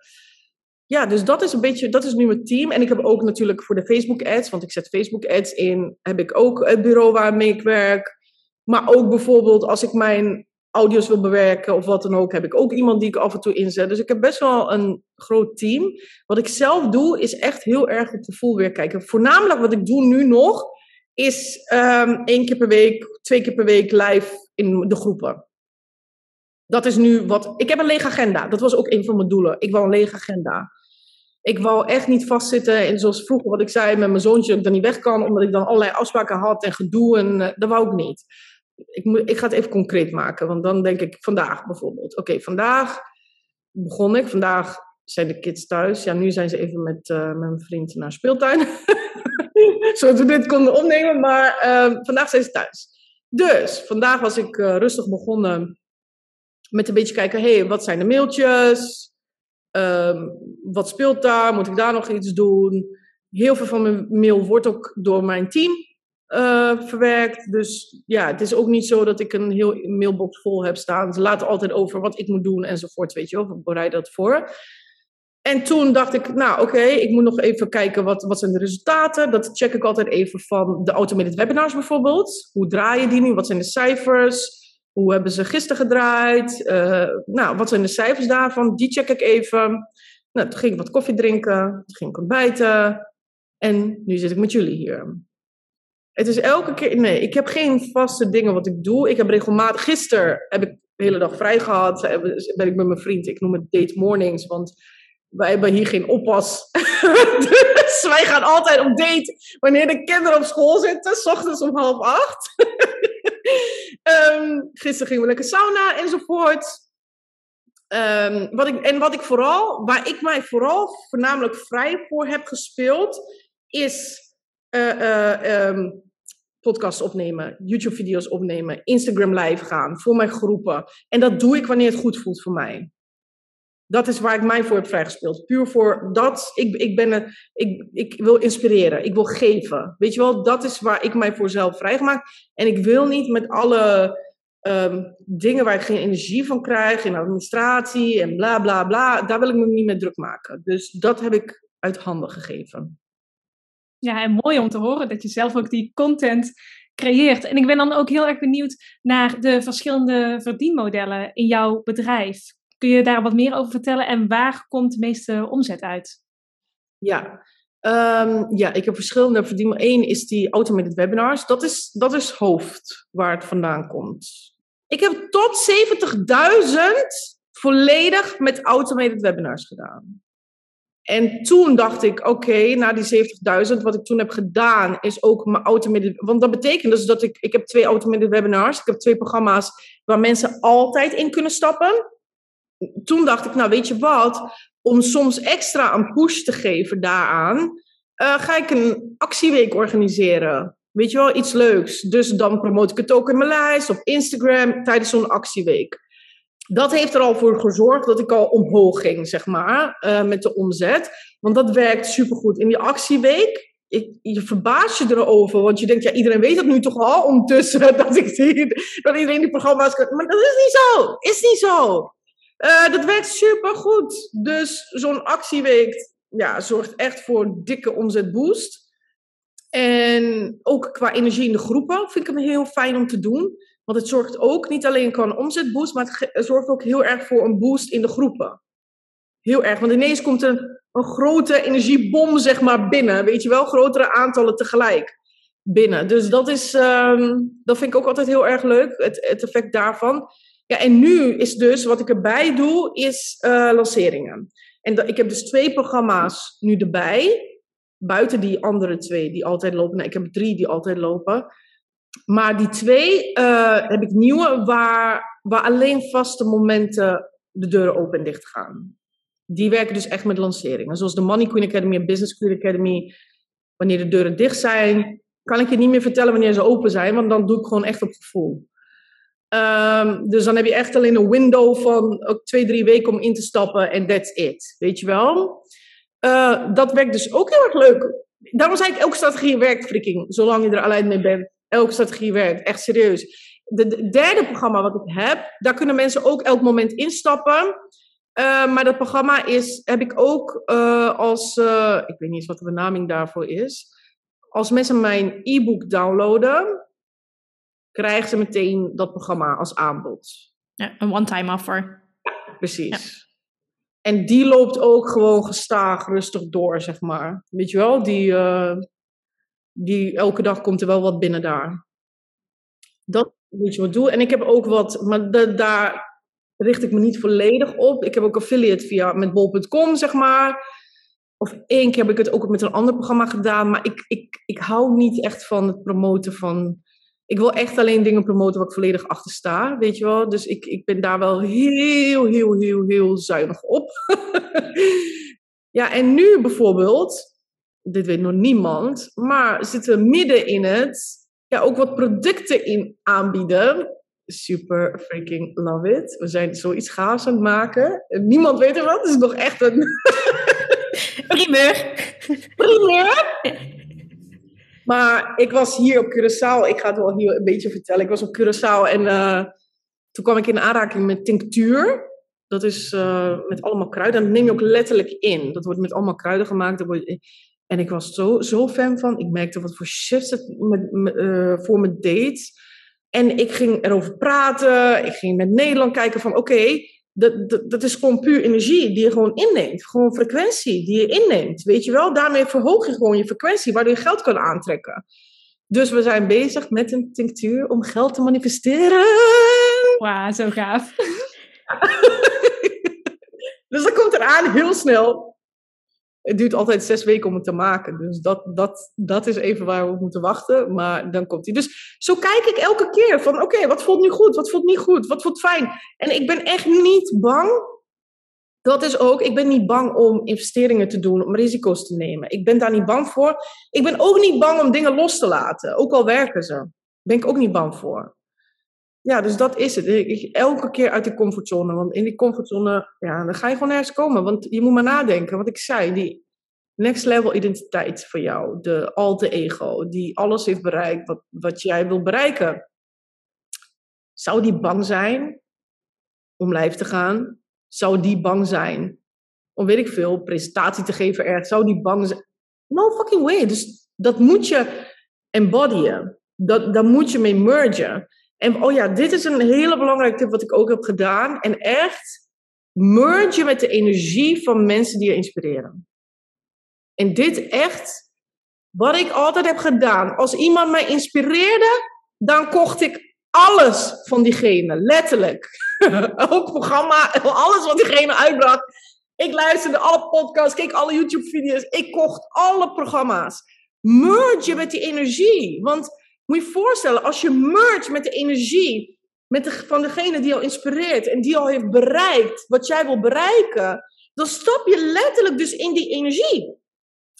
B: Ja, dus dat is een beetje, dat is nu mijn team. En ik heb ook natuurlijk voor de Facebook ads, want ik zet Facebook ads in, heb ik ook het bureau waarmee ik werk. Maar ook bijvoorbeeld als ik mijn audio's wil bewerken of wat dan ook, heb ik ook iemand die ik af en toe inzet. Dus ik heb best wel een groot team. Wat ik zelf doe, is echt heel erg op gevoel weer kijken. Voornamelijk wat ik doe nu nog, is um, één keer per week, twee keer per week live in de groepen. Dat is nu wat. Ik heb een lege agenda. Dat was ook een van mijn doelen. Ik wou een lege agenda. Ik wou echt niet vastzitten en zoals vroeger wat ik zei met mijn zoontje, dat ik dan niet weg kan, omdat ik dan allerlei afspraken had en gedoe. En uh, dat wou ik niet. Ik, moet, ik ga het even concreet maken, want dan denk ik vandaag bijvoorbeeld. Oké, vandaag begon ik. Vandaag zijn de kids thuis. Ja, nu zijn ze even met, met mijn vriend naar speeltuin. Zodat we dit konden opnemen, maar uh, vandaag zijn ze thuis. Dus vandaag was ik uh, rustig begonnen met een beetje kijken, hé, hey, wat zijn de mailtjes? Um, wat speelt daar? Moet ik daar nog iets doen? Heel veel van mijn mail wordt ook door mijn team uh, verwerkt. Dus ja, het is ook niet zo dat ik een heel mailbox vol heb staan. Ze laten altijd over wat ik moet doen enzovoort, weet je wel. Ik bereid dat voor. En toen dacht ik, nou oké, ik moet nog even kijken wat, wat zijn de resultaten. Dat check ik altijd even van de automated webinars bijvoorbeeld. Hoe draaien die nu? Wat zijn de cijfers? Hoe hebben ze gisteren gedraaid? Uh, nou, wat zijn de cijfers daarvan? Die check ik even. Nou, toen ging ik wat koffie drinken. Toen ging ik ontbijten. En nu zit ik met jullie hier. Het is elke keer... Nee, ik heb geen vaste dingen wat ik doe. Ik heb regelmatig... Gisteren heb ik de hele dag vrij gehad. Ben ik met mijn vriend. Ik noem het date mornings. Want wij hebben hier geen oppas. dus wij gaan altijd op date wanneer de kinderen op school zitten. S ochtends om half acht. um, gisteren gingen we lekker sauna enzovoort. Um, wat ik, en wat ik vooral, waar ik mij vooral voornamelijk vrij voor heb gespeeld, is um, podcasts opnemen, YouTube-video's opnemen, Instagram live gaan voor mijn groepen. En dat doe ik wanneer het goed voelt voor mij. Dat is waar ik mij voor heb vrijgespeeld. Puur voor dat. Ik, ik, ben een, ik, ik wil inspireren. Ik wil geven. Weet je wel, dat is waar ik mij voor zelf vrijgemaakt. En ik wil niet met alle um, dingen waar ik geen energie van krijg. In administratie en bla bla bla. Daar wil ik me niet mee druk maken. Dus dat heb ik uit handen gegeven.
A: Ja, en mooi om te horen dat je zelf ook die content creëert. En ik ben dan ook heel erg benieuwd naar de verschillende verdienmodellen in jouw bedrijf. Kun je daar wat meer over vertellen en waar komt de meeste omzet uit?
B: Ja, um, ja ik heb verschillende verdienen. Eén is die automated webinars. Dat is, dat is hoofd waar het vandaan komt. Ik heb tot 70.000 volledig met automated webinars gedaan. En toen dacht ik, oké, na die 70.000, wat ik toen heb gedaan, is ook mijn automated... Want dat betekent dus dat ik... Ik heb twee automated webinars. Ik heb twee programma's waar mensen altijd in kunnen stappen toen dacht ik, nou weet je wat, om soms extra een push te geven daaraan, uh, ga ik een actieweek organiseren. Weet je wel, iets leuks. Dus dan promoot ik het ook in mijn lijst op Instagram tijdens zo'n actieweek. Dat heeft er al voor gezorgd dat ik al omhoog ging, zeg maar, uh, met de omzet. Want dat werkt supergoed. In die actieweek ik, je verbaast je erover, want je denkt, ja, iedereen weet het nu toch al ondertussen, dat, ik zie, dat iedereen die programma's kan. Maar dat is niet zo, is niet zo. Uh, dat werkt super goed. Dus zo'n actieweek ja, zorgt echt voor dikke omzetboost. En ook qua energie in de groepen vind ik hem heel fijn om te doen. Want het zorgt ook niet alleen qua een omzetboost, maar het zorgt ook heel erg voor een boost in de groepen. Heel erg, want ineens komt er een grote energiebom zeg maar binnen. Weet je wel, grotere aantallen tegelijk binnen. Dus dat, is, um, dat vind ik ook altijd heel erg leuk, het, het effect daarvan. Ja, en nu is dus, wat ik erbij doe, is uh, lanceringen. En ik heb dus twee programma's nu erbij. Buiten die andere twee die altijd lopen. Nou, ik heb drie die altijd lopen. Maar die twee uh, heb ik nieuwe waar, waar alleen vaste momenten de deuren open en dicht gaan. Die werken dus echt met lanceringen. Zoals de Money Queen Academy en Business Queen Academy. Wanneer de deuren dicht zijn, kan ik je niet meer vertellen wanneer ze open zijn. Want dan doe ik gewoon echt op gevoel. Um, dus dan heb je echt alleen een window van ook twee, drie weken om in te stappen en that's it. Weet je wel? Uh, dat werkt dus ook heel erg leuk. Daarom zei ik, elke strategie werkt, frikking. Zolang je er alleen mee bent. Elke strategie werkt, echt serieus. De derde programma wat ik heb, daar kunnen mensen ook elk moment instappen. Uh, maar dat programma is, heb ik ook uh, als, uh, ik weet niet eens wat de benaming daarvoor is. Als mensen mijn e-book downloaden, krijgen ze meteen dat programma als aanbod.
C: Ja, een one-time offer.
B: Ja, precies. Ja. En die loopt ook gewoon gestaag, rustig door, zeg maar. Weet je wel, die, die elke dag komt er wel wat binnen daar. Dat moet je wat doen. En ik heb ook wat, maar daar, richt ik me niet volledig op. Ik heb ook affiliate via met bol.com, zeg maar. Of één keer heb ik het ook met een ander programma gedaan. Maar ik, ik, ik hou niet echt van het promoten van... Ik wil echt alleen dingen promoten waar ik volledig achter sta, weet je wel. Dus ik, ik ben daar wel heel, heel, heel, heel zuinig op. ja, en nu bijvoorbeeld, dit weet nog niemand, maar zitten we midden in het ja, ook wat producten in aanbieden. Super freaking love it. We zijn zoiets gaafs aan het maken. Niemand weet er wat. Het is nog echt een...
C: Primeur.
B: Primeur. Maar ik was hier op Curaçao. Ik ga het wel hier een beetje vertellen. Ik was op Curaçao en uh, toen kwam ik in aanraking met tinctuur. Dat is uh, met allemaal kruiden. Dat neem je ook letterlijk in. Dat wordt met allemaal kruiden gemaakt. Dat wordt, en ik was zo, zo fan van. Ik merkte wat voor shifts het met, met, uh, voor me deed. En ik ging erover praten. Ik ging met Nederland kijken van oké, okay, dat, dat, dat, is gewoon puur energie die je gewoon inneemt. Gewoon frequentie die je inneemt. Weet je wel, daarmee verhoog je gewoon je frequentie, waardoor je geld kan aantrekken. Dus we zijn bezig met een tinctuur om geld te manifesteren.
A: Wauw, zo gaaf.
B: dus dat komt eraan heel snel het duurt altijd zes weken om het te maken. Dus dat, dat, dat is even waar we moeten wachten. Maar dan komt hij. Dus zo kijk ik elke keer van oké, wat voelt nu goed? Wat voelt niet goed? Wat voelt fijn? En ik ben echt niet bang. Dat is ook, ik ben niet bang om investeringen te doen, om risico's te nemen. Ik ben daar niet bang voor. Ik ben ook niet bang om dingen los te laten. Ook al werken ze. Daar ben ik ook niet bang voor. Ja, dus dat is het. Elke keer uit die comfortzone. Want in die comfortzone, ja, dan ga je gewoon nergens komen. Want je moet maar nadenken. Wat ik zei, die next level identiteit voor jou. De alte ego, die alles heeft bereikt wat, wat jij wil bereiken. Zou die bang zijn om live te gaan? Zou die bang zijn om, weet ik veel, presentatie te geven ergens? Zou die bang zijn? No fucking way. Dus dat moet je embodyen. Dat, daar moet je mee mergen. En oh ja, dit is een hele belangrijke tip wat ik ook heb gedaan. En echt, merge met de energie van mensen die je inspireren. En dit echt, wat ik altijd heb gedaan. Als iemand mij inspireerde, dan kocht ik alles van diegene. Letterlijk. Ook programma, alles wat diegene uitbracht. Ik luisterde alle podcasts, keek alle YouTube-video's. Ik kocht alle programma's. Merge met die energie. Want moet je je voorstellen, als je merge met de energie met de, van degene die jou inspireert en die al heeft bereikt wat jij wil bereiken, dan stap je letterlijk dus in die energie.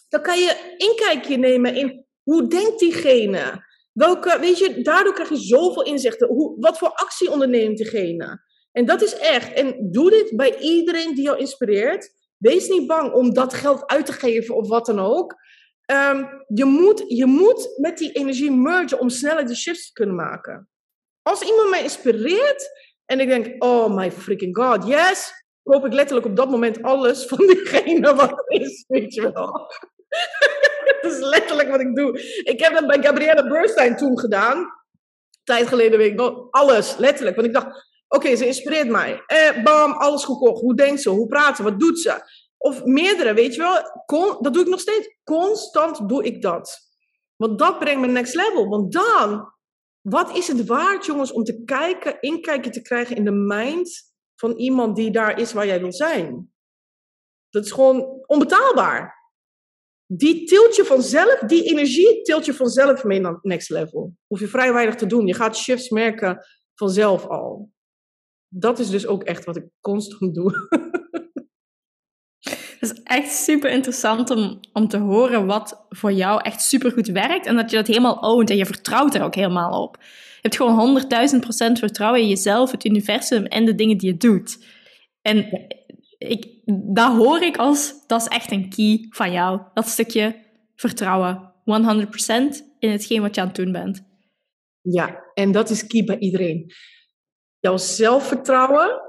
B: Dan kan je inkijkje nemen in hoe denkt diegene. Welke, weet je, daardoor krijg je zoveel inzichten. Hoe, wat voor actie onderneemt diegene? En dat is echt. En doe dit bij iedereen die jou inspireert. Wees niet bang om dat geld uit te geven of wat dan ook. Um, je, moet, je moet met die energie mergen om sneller de shifts te kunnen maken. Als iemand mij inspireert en ik denk, oh my freaking god, yes, koop ik letterlijk op dat moment alles van diegene wat er is, weet je wel. dat is letterlijk wat ik doe. Ik heb dat bij Gabrielle Bernstein toen gedaan. Tijd geleden weet ik nog. Alles, letterlijk. Want ik dacht, oké, ze inspireert mij. Eh, bam, alles gekocht. Hoe denkt ze? Hoe praat ze? Wat doet ze? Of meerdere, weet je wel. Dat doe ik nog steeds. Constant doe ik dat. Want dat brengt me next level. Want dan, wat is het waard, jongens, om te kijken, inkijken te krijgen in de mind van iemand die daar is waar jij wil zijn? Dat is gewoon onbetaalbaar. Die tilt je vanzelf, die energie tilt je vanzelf mee naar next level. Hoef je vrij weinig te doen. Je gaat shifts merken vanzelf al. Dat is dus ook echt wat ik constant doe.
C: Het is echt super interessant om, om te horen wat voor jou echt super goed werkt en dat je dat helemaal ownt en je vertrouwt er ook helemaal op. Je hebt gewoon 100.000% vertrouwen in jezelf, het universum en de dingen die je doet. En ik, dat hoor ik als, dat is echt een key van jou. Dat stukje vertrouwen. 100% in hetgeen wat je aan het doen bent.
B: Ja, en dat is key bij iedereen. Jouw zelfvertrouwen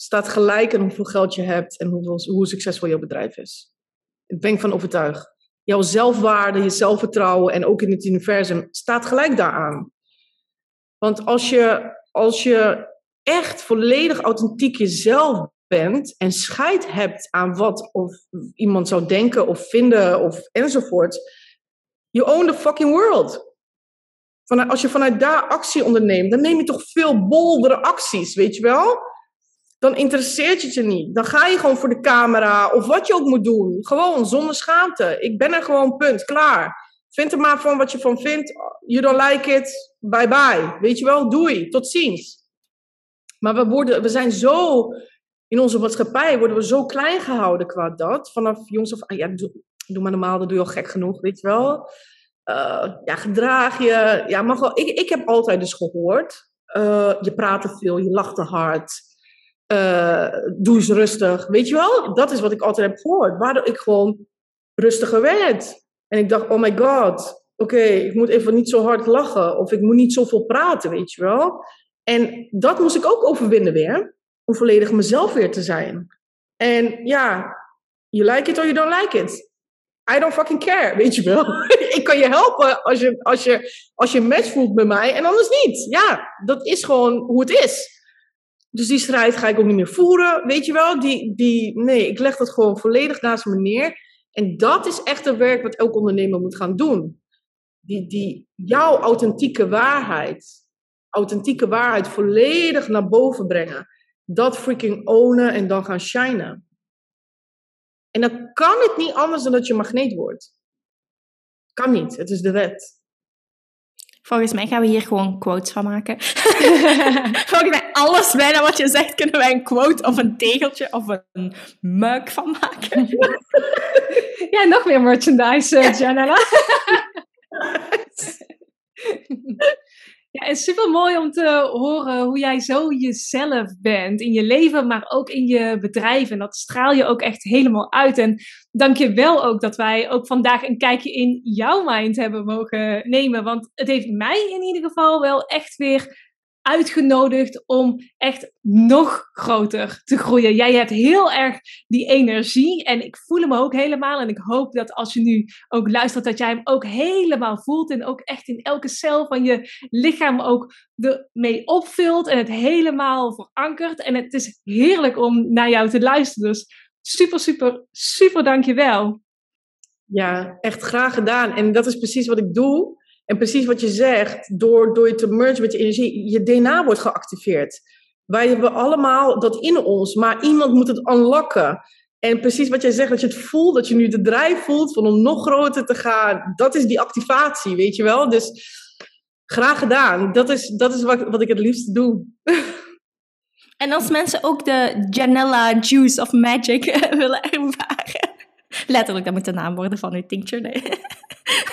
B: staat gelijk aan hoeveel geld je hebt en hoeveel, hoe succesvol jouw bedrijf is. Ik ben van overtuigd. Jouw zelfwaarde, je zelfvertrouwen en ook in het universum staat gelijk daaraan. Want als je, als je echt volledig authentiek jezelf bent en scheid hebt aan wat of iemand zou denken of vinden of enzovoort, you own the fucking world. Vanuit, als je vanuit daar actie onderneemt, dan neem je toch veel boldere acties, weet je wel? Dan interesseert het je niet. Dan ga je gewoon voor de camera of wat je ook moet doen. Gewoon zonder schaamte. Ik ben er gewoon, punt, klaar. Vind er maar van wat je van vindt. You don't like it, bye bye. Weet je wel, doei, tot ziens. Maar we, worden, we zijn zo, in onze maatschappij worden we zo klein gehouden qua dat. Vanaf jongs of ja, doe, maar normaal, dat doe je al gek genoeg, weet je wel. Uh, ja, gedraag je. Ja, mag wel. Ik, ik heb altijd dus gehoord. Uh, je praat te veel, je lacht te hard. Uh, doe eens rustig. Weet je wel? Dat is wat ik altijd heb gehoord. Waardoor ik gewoon rustiger werd. En ik dacht, oh my god. Oké, ik moet even niet zo hard lachen. Of ik moet niet zoveel praten, weet je wel. En dat moest ik ook overwinnen weer. Om volledig mezelf weer te zijn. En ja, you like it or you don't like it. I don't fucking care, weet je wel. ik kan je helpen als je, als, je, als je match voelt met mij en anders niet. Ja, dat is gewoon hoe het is. Dus die strijd ga ik ook niet meer voeren, weet je wel. Die, die, nee, ik leg dat gewoon volledig naast me neer. En dat is echt het werk wat elk ondernemer moet gaan doen. Die, die, jouw authentieke waarheid, authentieke waarheid volledig naar boven brengen. Dat freaking ownen en dan gaan shinen. En dan kan het niet anders dan dat je magneet wordt. Kan niet, het is de wet.
C: Volgens mij gaan we hier gewoon quotes van maken. Volgens mij alles bijna wat je zegt, kunnen wij een quote of een tegeltje of een mug van maken.
A: ja, nog meer merchandise, uh, Janella. Ja, en super mooi om te horen hoe jij zo jezelf bent in je leven, maar ook in je bedrijf. En dat straal je ook echt helemaal uit. En dank je wel ook dat wij ook vandaag een kijkje in jouw mind hebben mogen nemen. Want het heeft mij in ieder geval wel echt weer uitgenodigd om echt nog groter te groeien. Jij hebt heel erg die energie en ik voel hem ook helemaal. En ik hoop dat als je nu ook luistert, dat jij hem ook helemaal voelt en ook echt in elke cel van je lichaam ook ermee opvult en het helemaal verankert. En het is heerlijk om naar jou te luisteren. Dus super, super, super dankjewel.
B: Ja, echt graag gedaan. En dat is precies wat ik doe. En precies wat je zegt, door, door je te mergen met je energie, je DNA wordt geactiveerd. Wij hebben allemaal dat in ons, maar iemand moet het unlocken. En precies wat jij zegt, dat je het voelt, dat je nu de drijf voelt van om nog groter te gaan, dat is die activatie, weet je wel? Dus graag gedaan. Dat is, dat is wat, wat ik het liefst doe.
C: En als mensen ook de Janella Juice of Magic willen ervaren. Letterlijk, dat moet de naam worden van uw tincture. Nee.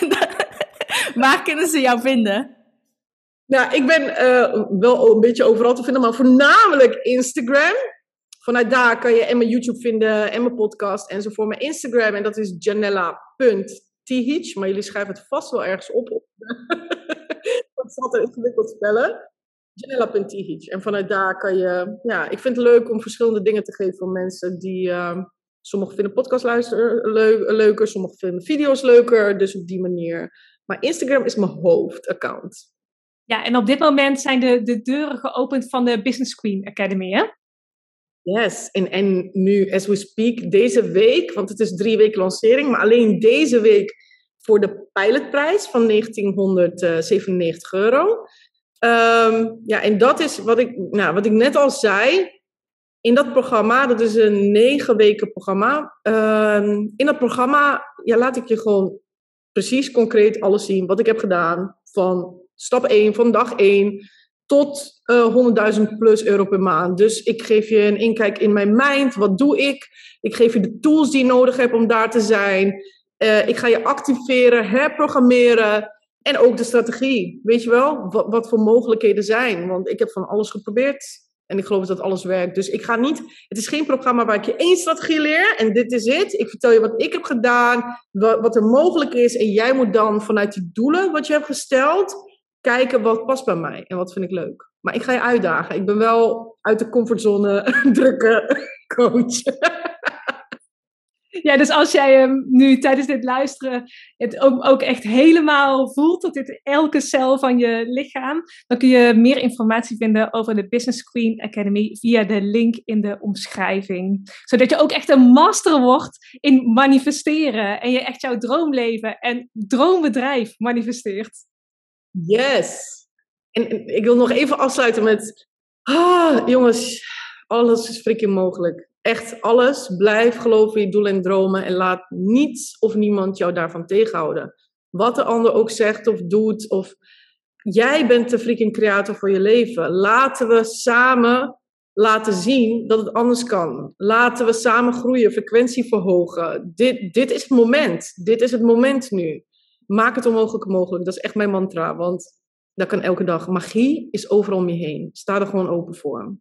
C: Waar kunnen ze jou vinden?
B: Nou, ik ben uh, wel een beetje overal te vinden, maar voornamelijk Instagram. Vanuit daar kan je en mijn YouTube vinden en mijn podcast enzovoort. Mijn Instagram, en dat is janella.thich. Maar jullie schrijven het vast wel ergens op. dat is altijd ingewikkeld spellen. Janella.thich. En vanuit daar kan je... Ja, ik vind het leuk om verschillende dingen te geven voor mensen die... Uh, sommigen vinden podcast luisteren leuker, sommigen vinden video's leuker. Dus op die manier maar Instagram is mijn hoofdaccount.
A: Ja, en op dit moment zijn de, de deuren geopend van de Business Queen Academy, hè?
B: Yes, en, en nu, as we speak, deze week, want het is drie weken lancering, maar alleen deze week voor de pilotprijs van 1997 euro. Um, ja, en dat is wat ik, nou, wat ik net al zei. In dat programma, dat is een negen weken programma. Um, in dat programma ja, laat ik je gewoon precies concreet alles zien wat ik heb gedaan. Van stap 1, van dag 1 tot uh, eh, 100.000 plus euro per maand. Dus ik geef je een inkijk in mijn mind. Wat doe ik? Ik geef je de tools die je nodig hebt om daar te zijn. Uh, ik ga je activeren, herprogrammeren. En ook de strategie. Weet je wel, wat voor mogelijkheden zijn. Want ik heb van alles geprobeerd. En ik geloof dat alles werkt. Dus ik ga niet. Het is geen programma waar ik je één strategie leer en dit is het. Ik vertel je wat ik heb gedaan, wat, er mogelijk is. En jij moet dan vanuit die doelen wat je hebt gesteld, kijken wat past bij mij en wat vind ik leuk. Maar ik ga je uitdagen. Ik ben wel uit de comfortzone drukke coach.
A: Ja, dus als jij nu tijdens dit luisteren het ook, ook echt helemaal voelt, tot dit elke cel van je lichaam, dan kun je meer informatie vinden over de Business Queen Academy via de link in de omschrijving. Zodat je ook echt een master wordt in manifesteren en je echt jouw droomleven en droombedrijf manifesteert.
B: Yes. En, ik wil nog even afsluiten met, ah, jongens, Alles is freaking mogelijk. Echt alles. Blijf geloven in je doelen en dromen. En laat niets of niemand jou daarvan tegenhouden. Wat de ander ook zegt of doet. Of jij bent de freaking creator voor je leven. Laten we samen laten zien dat het anders kan. Laten we samen groeien, frequentie verhogen. Dit, dit is het moment. Dit is het moment nu. Maak het onmogelijk mogelijk. Dat is echt mijn mantra. Want dat kan elke dag. Magie is overal om je heen. Sta er gewoon open voor.